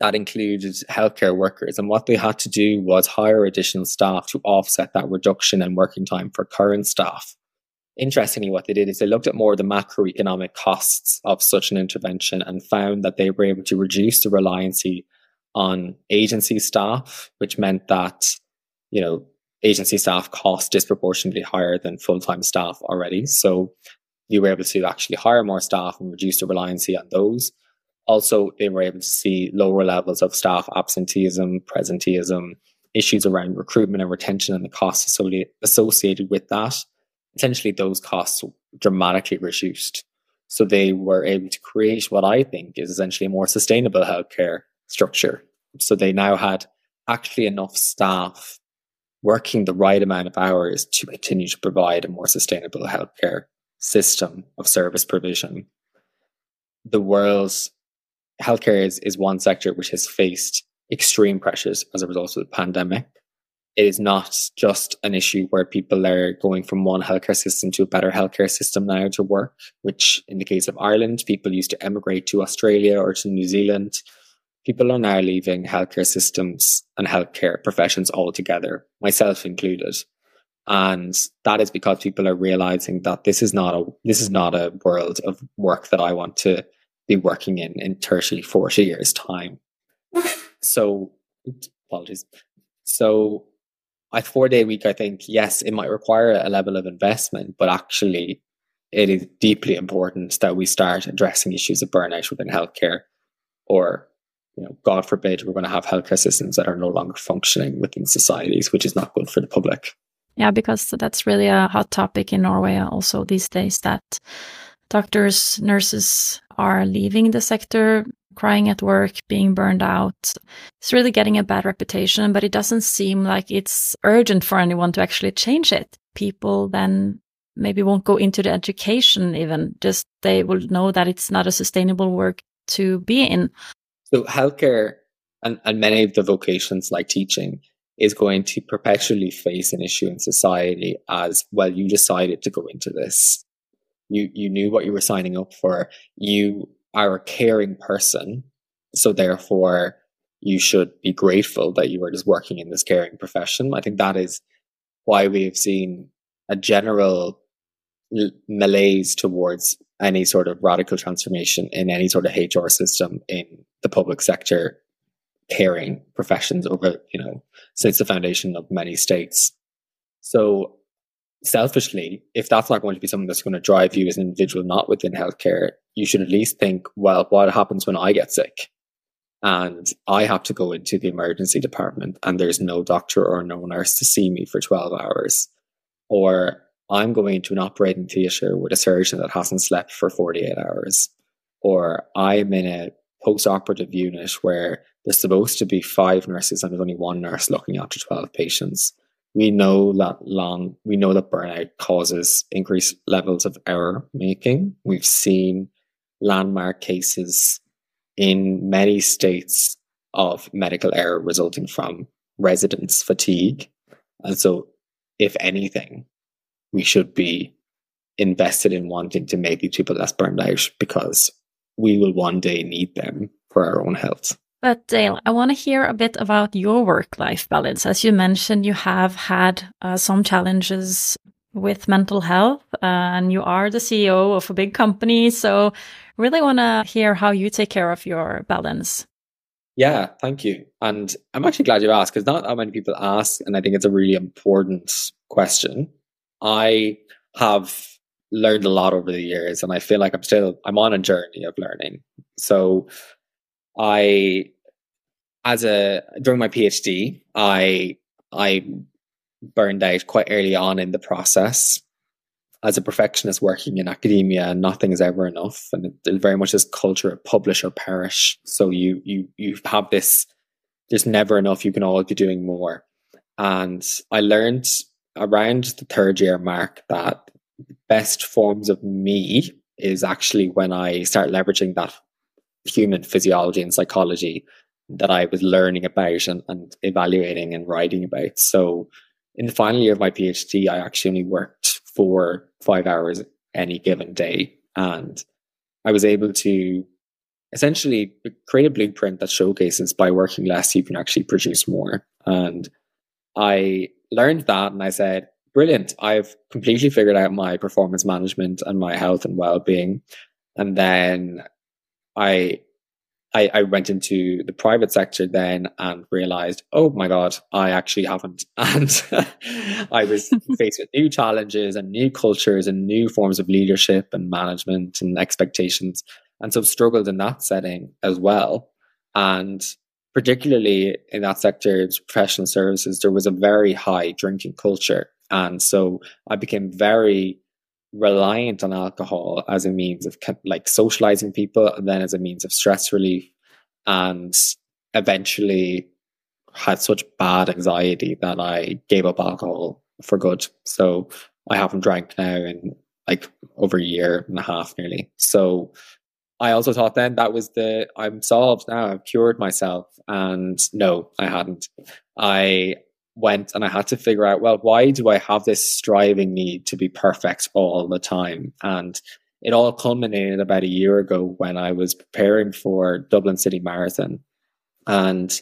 that included healthcare workers. And what they had to do was hire additional staff to offset that reduction in working time for current staff interestingly, what they did is they looked at more of the macroeconomic costs of such an intervention and found that they were able to reduce the reliancy on agency staff, which meant that, you know, agency staff cost disproportionately higher than full-time staff already. So you were able to actually hire more staff and reduce the reliancy on those. Also, they were able to see lower levels of staff absenteeism, presenteeism, issues around recruitment and retention and the costs associated with that essentially those costs dramatically reduced. So they were able to create what I think is essentially a more sustainable healthcare structure. So they now had actually enough staff working the right amount of hours to continue to provide a more sustainable healthcare system of service provision. The world's healthcare is, is one sector which has faced extreme pressures as a result of the pandemic it is not just an issue where people are going from one healthcare system to a better healthcare system now to work, which in the case of Ireland, people used to emigrate to Australia or to New Zealand. People are now leaving healthcare systems and healthcare professions altogether, myself included. And that is because people are realizing that this is not a this is not a world of work that I want to be working in in 30, 40 years time. So apologies. So a four day week, I think, yes, it might require a level of investment, but actually, it is deeply important that we start addressing issues of burnout within healthcare, or, you know, God forbid, we're going to have healthcare systems that are no longer functioning within societies, which is not good for the public. Yeah, because that's really a hot topic in Norway also these days that doctors, nurses are leaving the sector crying at work, being burned out. It's really getting a bad reputation, but it doesn't seem like it's urgent for anyone to actually change it. People then maybe won't go into the education even, just they will know that it's not a sustainable work to be in. So healthcare and, and many of the vocations like teaching is going to perpetually face an issue in society as well you decided to go into this you you knew what you were signing up for you are a caring person. So therefore, you should be grateful that you are just working in this caring profession. I think that is why we have seen a general malaise towards any sort of radical transformation in any sort of HR system in the public sector caring professions over, you know, since the foundation of many states. So selfishly, if that's not going to be something that's going to drive you as an individual, not within healthcare, you should at least think, well, what happens when I get sick? And I have to go into the emergency department and there's no doctor or no nurse to see me for 12 hours. Or I'm going into an operating theatre with a surgeon that hasn't slept for 48 hours. Or I'm in a post operative unit where there's supposed to be five nurses and there's only one nurse looking after 12 patients we know that long we know that burnout causes increased levels of error making. We've seen landmark cases in many states of medical error resulting from residents fatigue. And so if anything we should be invested in wanting to make these people less burned out because we will one day need them for our own health but Dale, I want to hear a bit about your work-life balance. As you mentioned, you have had uh, some challenges with mental health, uh, and you are the CEO of a big company. So, really want to hear how you take care of your balance. Yeah, thank you. And I'm actually glad you asked because not that many people ask, and I think it's a really important question. I have learned a lot over the years, and I feel like I'm still I'm on a journey of learning. So I, as a during my PhD, I I burned out quite early on in the process. As a perfectionist working in academia, nothing is ever enough, and it, very much is culture of publish or perish. So you you you have this. There's never enough. You can always be doing more. And I learned around the third year mark that best forms of me is actually when I start leveraging that human physiology and psychology that I was learning about and, and evaluating and writing about. So in the final year of my PhD, I actually only worked for five hours any given day. And I was able to essentially create a blueprint that showcases by working less, you can actually produce more. And I learned that and I said, brilliant. I've completely figured out my performance management and my health and well being. And then I, I, I went into the private sector then and realized, oh my God, I actually haven't. And I was faced with new challenges and new cultures and new forms of leadership and management and expectations. And so struggled in that setting as well. And particularly in that sector, professional services, there was a very high drinking culture. And so I became very reliant on alcohol as a means of like socializing people and then as a means of stress relief and eventually had such bad anxiety that I gave up alcohol for good. So I haven't drank now in like over a year and a half nearly. So I also thought then that was the I'm solved now. I've cured myself. And no, I hadn't. I went and I had to figure out, well, why do I have this striving need to be perfect all the time? And it all culminated about a year ago when I was preparing for Dublin City Marathon. And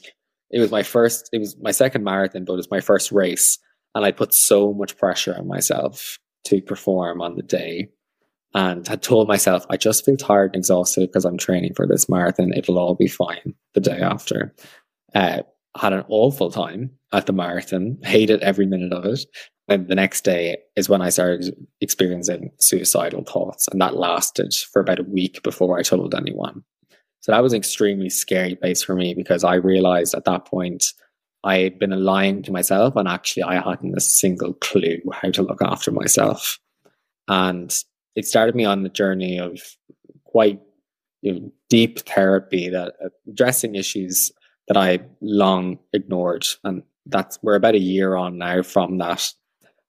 it was my first, it was my second marathon, but it was my first race. And I put so much pressure on myself to perform on the day and had told myself, I just feel tired and exhausted because I'm training for this marathon. It'll all be fine the day after. Uh, had an awful time at the marathon, hated every minute of it. And the next day is when I started experiencing suicidal thoughts. And that lasted for about a week before I told anyone. So that was an extremely scary place for me because I realized at that point I had been lying to myself and actually I hadn't a single clue how to look after myself. And it started me on the journey of quite you know, deep therapy that uh, addressing issues that I long ignored. And that's we're about a year on now from that.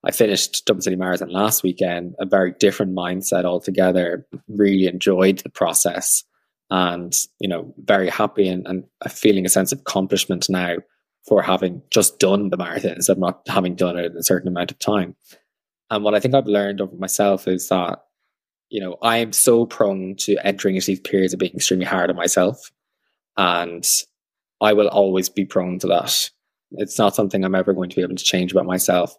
I finished Dublin City Marathon last weekend, a very different mindset altogether. Really enjoyed the process and, you know, very happy and, and feeling a sense of accomplishment now for having just done the marathon instead of not having done it in a certain amount of time. And what I think I've learned over myself is that, you know, I am so prone to entering into these periods of being extremely hard on myself. And I will always be prone to that. It's not something I'm ever going to be able to change about myself.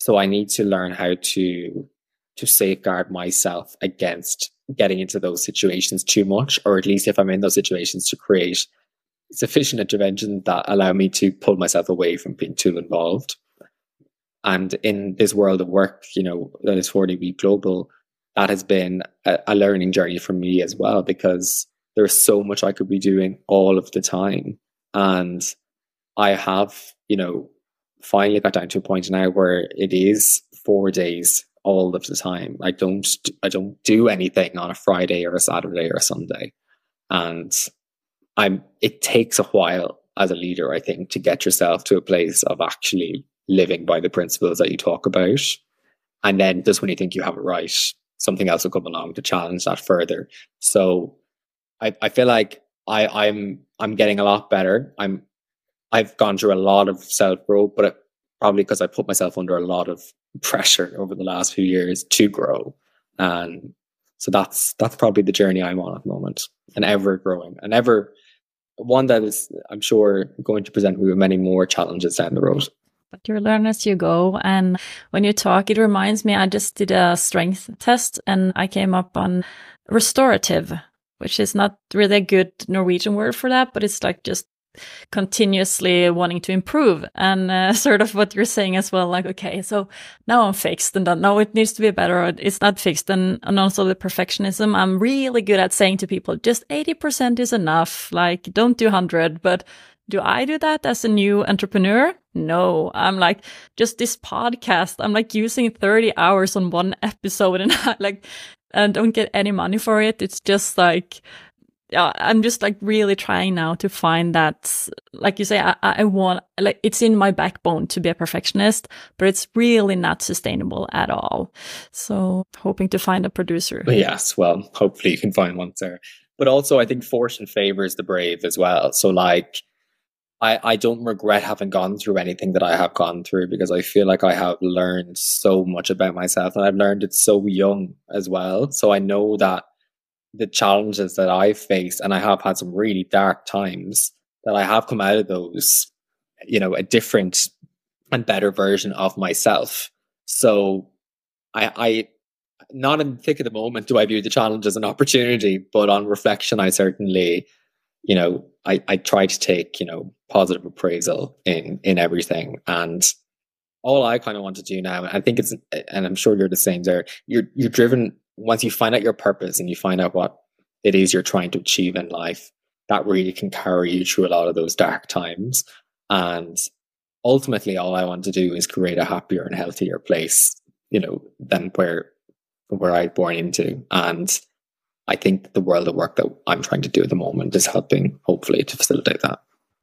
So I need to learn how to to safeguard myself against getting into those situations too much, or at least if I'm in those situations to create sufficient intervention that allow me to pull myself away from being too involved. And in this world of work, you know, that is 4 Day Week Global, that has been a, a learning journey for me as well, because there's so much I could be doing all of the time. And I have, you know, finally got down to a point now where it is four days all of the time. I don't I don't do anything on a Friday or a Saturday or a Sunday. And I'm it takes a while as a leader, I think, to get yourself to a place of actually living by the principles that you talk about. And then just when you think you have it right, something else will come along to challenge that further. So I, I feel like I, I'm I'm getting a lot better. I'm I've gone through a lot of self growth, but it, probably because I put myself under a lot of pressure over the last few years to grow. And so that's that's probably the journey I'm on at the moment, and ever growing, and ever one that is, I'm sure, going to present me with many more challenges down the road. But you learn as you go. And when you talk, it reminds me, I just did a strength test and I came up on restorative, which is not really a good Norwegian word for that, but it's like just continuously wanting to improve. And uh, sort of what you're saying as well like okay so now i'm fixed and now it needs to be better it's not fixed. And, and also the perfectionism i'm really good at saying to people just 80% is enough. Like don't do 100 but do i do that as a new entrepreneur? No. I'm like just this podcast i'm like using 30 hours on one episode and I, like and don't get any money for it it's just like yeah, I'm just like really trying now to find that, like you say, I, I want, like, it's in my backbone to be a perfectionist, but it's really not sustainable at all. So hoping to find a producer. Yes. Well, hopefully you can find one there. But also, I think fortune favors the brave as well. So, like, I, I don't regret having gone through anything that I have gone through because I feel like I have learned so much about myself and I've learned it so young as well. So I know that the challenges that I've faced, and I have had some really dark times, that I have come out of those, you know, a different and better version of myself. So I, I not in the thick of the moment do I view the challenge as an opportunity, but on reflection, I certainly, you know, I, I try to take, you know, positive appraisal in in everything. And all I kind of want to do now, and I think it's and I'm sure you're the same there, you're you're driven once you find out your purpose and you find out what it is you're trying to achieve in life, that really can carry you through a lot of those dark times. And ultimately, all I want to do is create a happier and healthier place, you know, than where where I born into. And I think the world of work that I'm trying to do at the moment is helping, hopefully, to facilitate that.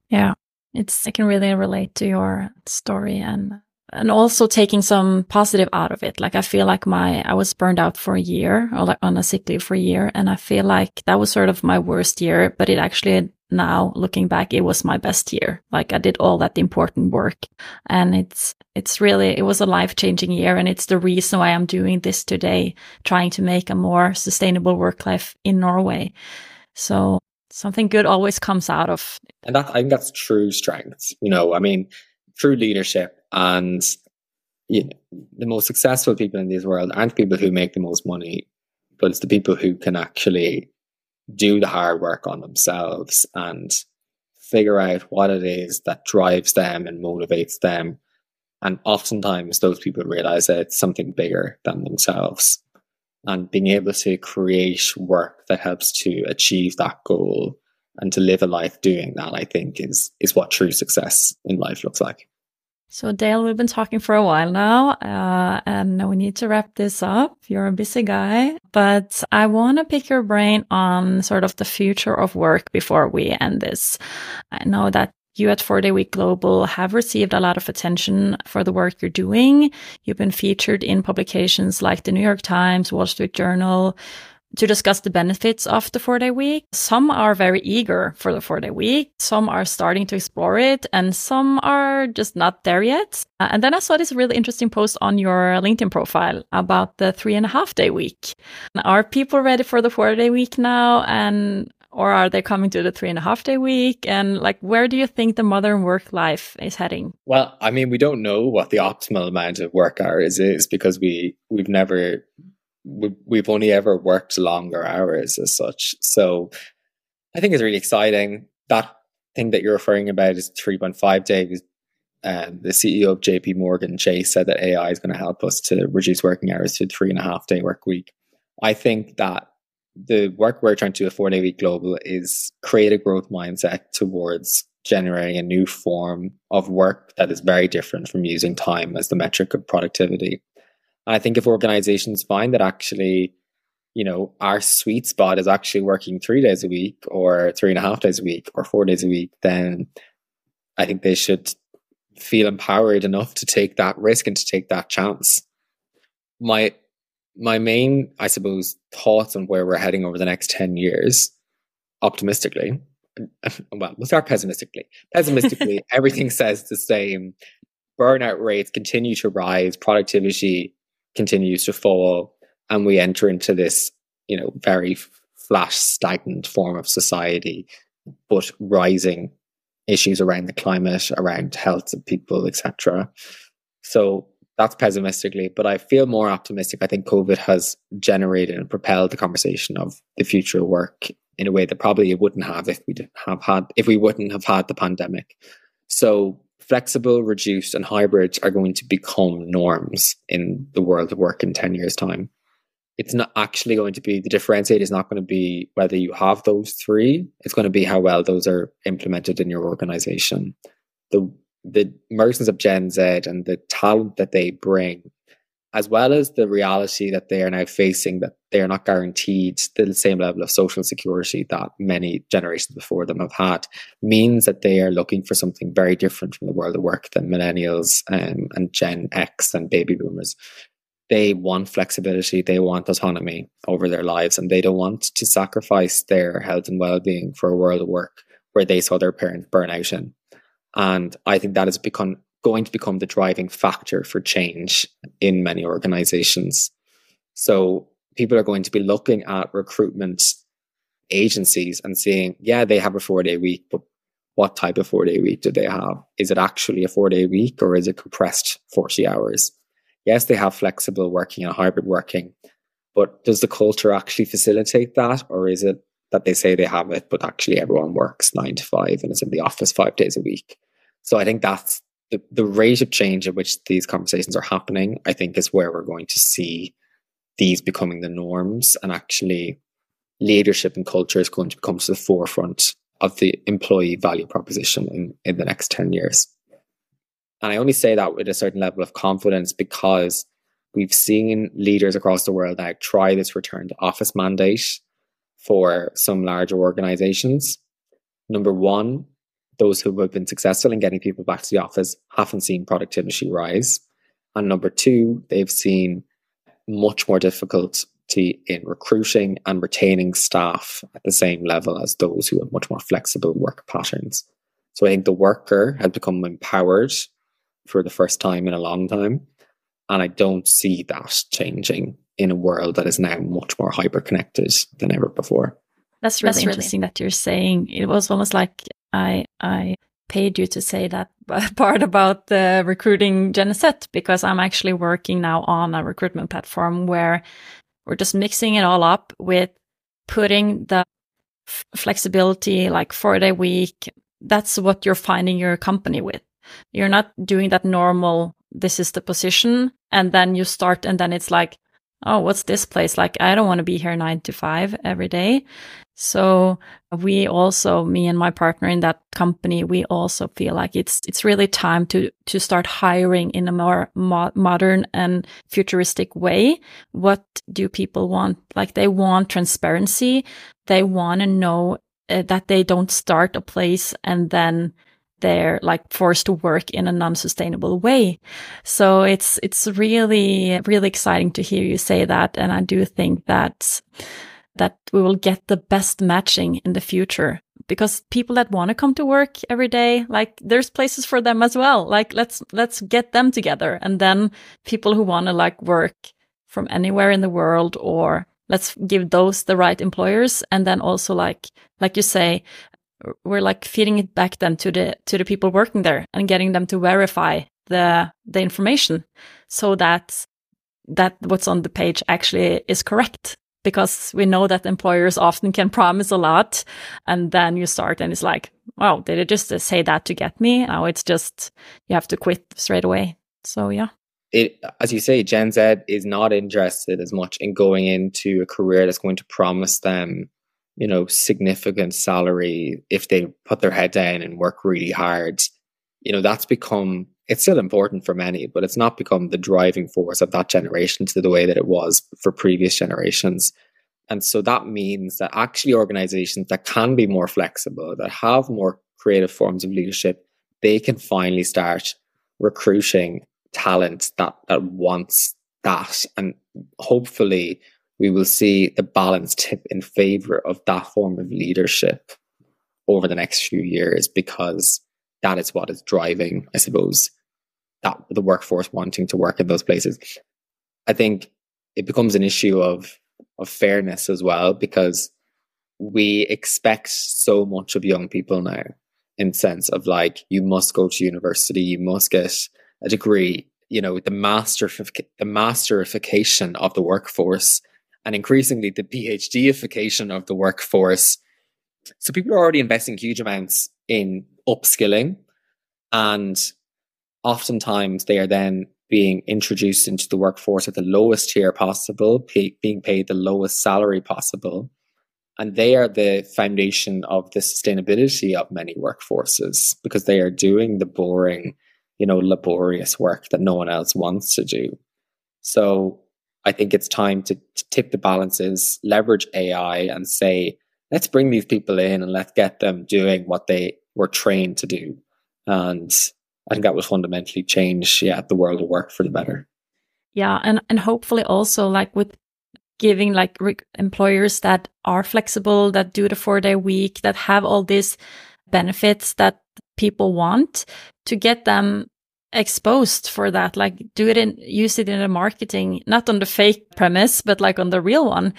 Yeah, it's I can really relate to your story and and also taking some positive out of it. Like I feel like my, I was burned out for a year or like on a sick leave for a year. And I feel like that was sort of my worst year, but it actually now looking back, it was my best year. Like I did all that important work and it's, it's really, it was a life changing year. And it's the reason why I'm doing this today, trying to make a more sustainable work life in Norway. So something good always comes out of. And that, I think that's true strength. You know, I mean, true leadership and you know, the most successful people in this world aren't people who make the most money, but it's the people who can actually do the hard work on themselves and figure out what it is that drives them and motivates them. And oftentimes those people realize that it's something bigger than themselves. And being able to create work that helps to achieve that goal and to live a life doing that, I think is is what true success in life looks like. So, Dale, we've been talking for a while now, uh, and we need to wrap this up. You're a busy guy, but I want to pick your brain on sort of the future of work before we end this. I know that you at 4 Day Week Global have received a lot of attention for the work you're doing. You've been featured in publications like the New York Times, Wall Street Journal, to discuss the benefits of the four day week. Some are very eager for the four day week. Some are starting to explore it and some are just not there yet. Uh, and then I saw this really interesting post on your LinkedIn profile about the three and a half day week. Are people ready for the four day week now? And or are they coming to the three and a half day week? And like, where do you think the modern work life is heading? Well, I mean, we don't know what the optimal amount of work hours is because we we've never we've only ever worked longer hours as such. So I think it's really exciting. That thing that you're referring about is 3.5 days. um, the CEO of JP Morgan Chase said that AI is going to help us to reduce working hours to three and a half day work week. I think that the work we're trying to do at four day week global is create a growth mindset towards generating a new form of work that is very different from using time as the metric of productivity. And I think if organizations find that actually, you know, our sweet spot is actually working three days a week or three and a half days a week or four days a week, then I think they should feel empowered enough to take that risk and to take that chance. My my main, I suppose, thoughts on where we're heading over the next 10 years, optimistically, well, we'll start pessimistically. Pessimistically, everything says the same. Burnout rates continue to rise, productivity continues to fall, and we enter into this, you know, very flat, stagnant form of society, but rising issues around the climate, around health of people, etc. So that's pessimistically, but I feel more optimistic. I think COVID has generated and propelled the conversation of the future work in a way that probably it wouldn't have if we didn't have had if we wouldn't have had the pandemic. So flexible, reduced, and hybrid are going to become norms in the world of work in 10 years' time. It's not actually going to be the differentiator is not going to be whether you have those three, it's going to be how well those are implemented in your organization. The the emergence of Gen Z and the talent that they bring as well as the reality that they are now facing that they are not guaranteed the same level of social security that many generations before them have had, means that they are looking for something very different from the world of work than millennials um, and Gen X and baby boomers. They want flexibility, they want autonomy over their lives, and they don't want to sacrifice their health and well being for a world of work where they saw their parents burn out in. And I think that has become going to become the driving factor for change in many organizations. So people are going to be looking at recruitment agencies and seeing, yeah, they have a four day week, but what type of four day week do they have? Is it actually a four day week or is it compressed 40 hours? Yes, they have flexible working and hybrid working, but does the culture actually facilitate that? Or is it that they say they have it, but actually everyone works nine to five and is in the office five days a week? So I think that's the, the rate of change at which these conversations are happening, I think, is where we're going to see these becoming the norms and actually leadership and culture is going to come to the forefront of the employee value proposition in, in the next 10 years. And I only say that with a certain level of confidence because we've seen leaders across the world now try this return to office mandate for some larger organizations. Number one, those who have been successful in getting people back to the office haven't seen productivity rise. And number two, they've seen much more difficulty in recruiting and retaining staff at the same level as those who have much more flexible work patterns. So I think the worker has become empowered for the first time in a long time. And I don't see that changing in a world that is now much more hyper connected than ever before. That's really That's interesting really... that you're saying. It was almost like I I paid you to say that part about the recruiting Gen Z because I'm actually working now on a recruitment platform where we're just mixing it all up with putting the flexibility like four day week. That's what you're finding your company with. You're not doing that normal. This is the position. And then you start and then it's like, oh, what's this place? Like, I don't want to be here nine to five every day. So we also, me and my partner in that company, we also feel like it's, it's really time to, to start hiring in a more mo modern and futuristic way. What do people want? Like they want transparency. They want to know uh, that they don't start a place and then they're like forced to work in a non-sustainable way. So it's, it's really, really exciting to hear you say that. And I do think that that we will get the best matching in the future because people that want to come to work every day like there's places for them as well like let's let's get them together and then people who want to like work from anywhere in the world or let's give those the right employers and then also like like you say we're like feeding it back then to the to the people working there and getting them to verify the the information so that that what's on the page actually is correct. Because we know that employers often can promise a lot and then you start and it's like wow did it just say that to get me. Now it's just you have to quit straight away. So yeah. It as you say gen z is not interested as much in going into a career that's going to promise them you know significant salary if they put their head down and work really hard you know that's become it's still important for many, but it's not become the driving force of that generation to the way that it was for previous generations. And so that means that actually organizations that can be more flexible, that have more creative forms of leadership, they can finally start recruiting talent that that wants that. And hopefully we will see the balance tip in favor of that form of leadership over the next few years because that is what is driving, I suppose, that the workforce wanting to work in those places. I think it becomes an issue of of fairness as well because we expect so much of young people now in sense of like you must go to university, you must get a degree, you know, the master the masterification of the workforce and increasingly the PhDification of the workforce. So people are already investing huge amounts in upskilling and oftentimes they are then being introduced into the workforce at the lowest tier possible, pay, being paid the lowest salary possible. And they are the foundation of the sustainability of many workforces because they are doing the boring, you know, laborious work that no one else wants to do. So I think it's time to, to tip the balances, leverage AI and say, let's bring these people in and let's get them doing what they were trained to do. And I think that will fundamentally change, yeah, the world of work for the better. Yeah, and and hopefully also like with giving like employers that are flexible, that do the four day week, that have all these benefits that people want, to get them exposed for that like do it in use it in the marketing not on the fake premise but like on the real one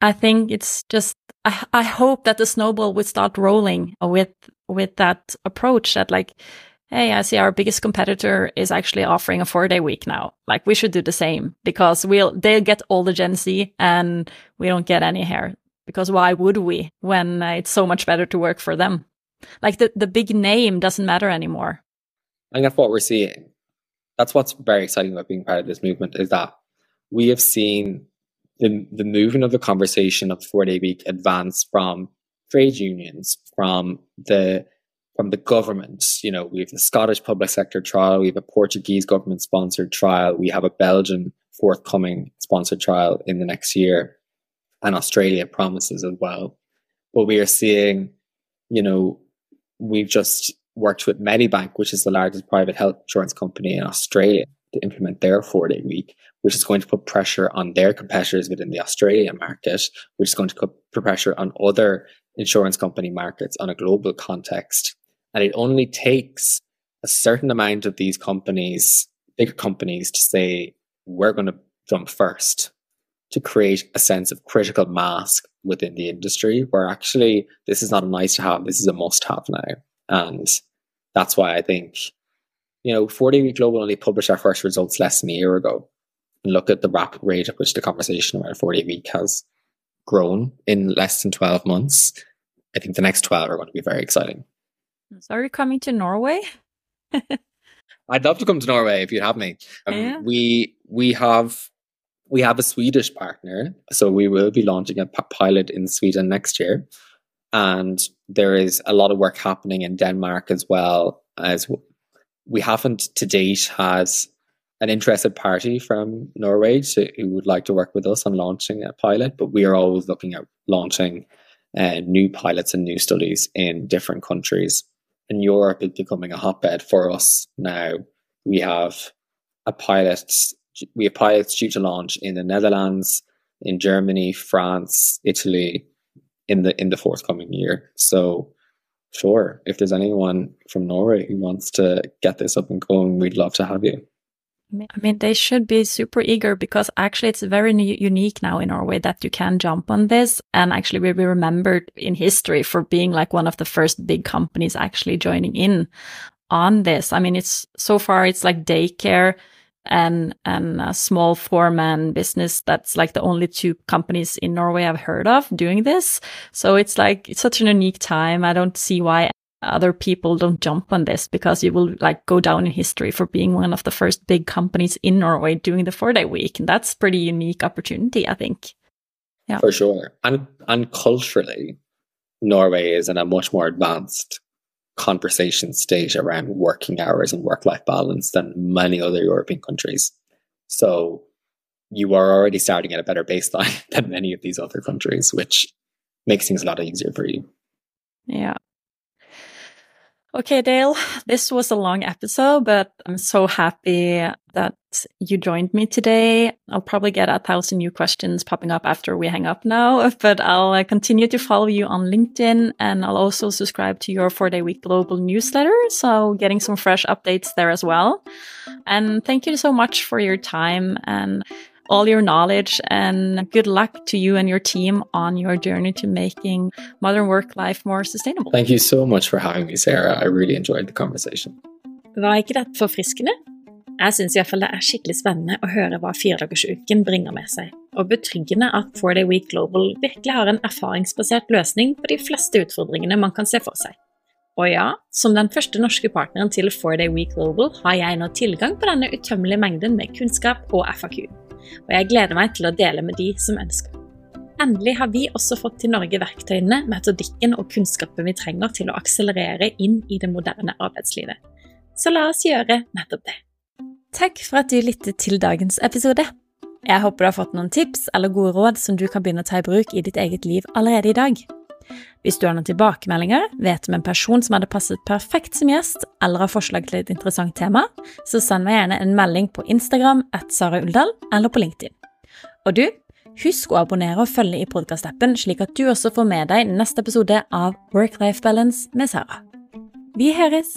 i think it's just i, I hope that the snowball would start rolling with with that approach that like hey, I see our biggest competitor is actually offering a four day week now. Like we should do the same because we'll, they'll get all the Gen Z and we don't get any here. Because why would we when uh, it's so much better to work for them? Like the, the big name doesn't matter anymore. I think that's what we're seeing. That's what's very exciting about being part of this movement is that we have seen the, the movement of the conversation of the four day week advance from trade unions, from the from the government. You know, we have the Scottish public sector trial, we have a Portuguese government sponsored trial, we have a Belgian forthcoming sponsored trial in the next year, and Australia promises as well. But we are seeing, you know, we've just worked with Medibank, which is the largest private health insurance company in Australia, to implement their four day week, which is going to put pressure on their competitors within the Australian market, which is going to put pressure on other insurance company markets on a global context. And it only takes a certain amount of these companies, bigger companies, to say, we're going to jump first to create a sense of critical mass within the industry where actually this is not a nice to have, this is a must have now. And that's why I think, you know, 4 Day Week Global only published our first results less than a year ago. And look at the rapid rate at which the conversation around four day week has grown in less than 12 months. I think the next 12 are going to be very exciting. So are you coming to Norway? I'd love to come to Norway if you'd have me. Um, yeah. We we have we have a Swedish partner, so we will be launching a pilot in Sweden next year, and there is a lot of work happening in Denmark as well. As we haven't to date has an interested party from Norway to, who would like to work with us on launching a pilot, but we are always looking at launching uh, new pilots and new studies in different countries and Europe is becoming a hotbed for us now. We have a pilot, we have pilots due to launch in the Netherlands, in Germany, France, Italy, in the in the forthcoming year. So, sure, if there's anyone from Norway who wants to get this up and going, we'd love to have you. I mean, they should be super eager because actually it's very unique now in Norway that you can jump on this. And actually we'll be remembered in history for being like one of the first big companies actually joining in on this. I mean, it's so far, it's like daycare and and a small four man business that's like the only two companies in Norway I've heard of doing this. So it's like it's such an unique time. I don't see why other people don't jump on this because you will like go down in history for being one of the first big companies in Norway doing the four day week. And that's pretty unique opportunity, I think. Yeah. For sure. And and culturally, Norway is in a much more advanced conversation state around working hours and work life balance than many other European countries. So you are already starting at a better baseline than many of these other countries, which makes things a lot easier for you. Yeah. Okay, Dale, this was a long episode, but I'm so happy that you joined me today. I'll probably get a thousand new questions popping up after we hang up now, but I'll uh, continue to follow you on LinkedIn and I'll also subscribe to your four day week global newsletter. So getting some fresh updates there as well. And thank you so much for your time and all your knowledge and good luck to you and your team on your journey to making modern work life more sustainable. Thank you so much for having me, Sarah. I really enjoyed the conversation. Var ikke dette forfriskende? Jeg syns iallfall det er skikkelig spennende å høre hva firedagersuken bringer med seg, og betryggende at 4 Day Week Global virkelig har en erfaringsbasert løsning på de fleste utfordringene man kan se for seg. Og ja, som den første norske partneren til 4 Day Week Global har jeg nå tilgang på denne utømmelige mengden med kunnskap og FAQ og jeg gleder meg til å dele med de som ønsker. Endelig har vi også fått til Norge verktøyene, metodikken og kunnskapen vi trenger til å akselerere inn i det moderne arbeidslivet. Så la oss gjøre nettopp det. Takk for at du lyttet til dagens episode. Jeg håper du har fått noen tips eller gode råd som du kan begynne å ta i bruk i ditt eget liv allerede i dag. Hvis du har noen tilbakemeldinger, vet om en person som hadde passet perfekt som gjest, eller har forslag til et interessant tema, så send meg gjerne en melding på Instagram at Sara Uldal eller på LinkedIn. Og du, husk å abonnere og følge i podkastappen, slik at du også får med deg neste episode av Work-Life Balance med Sara. Vi høres!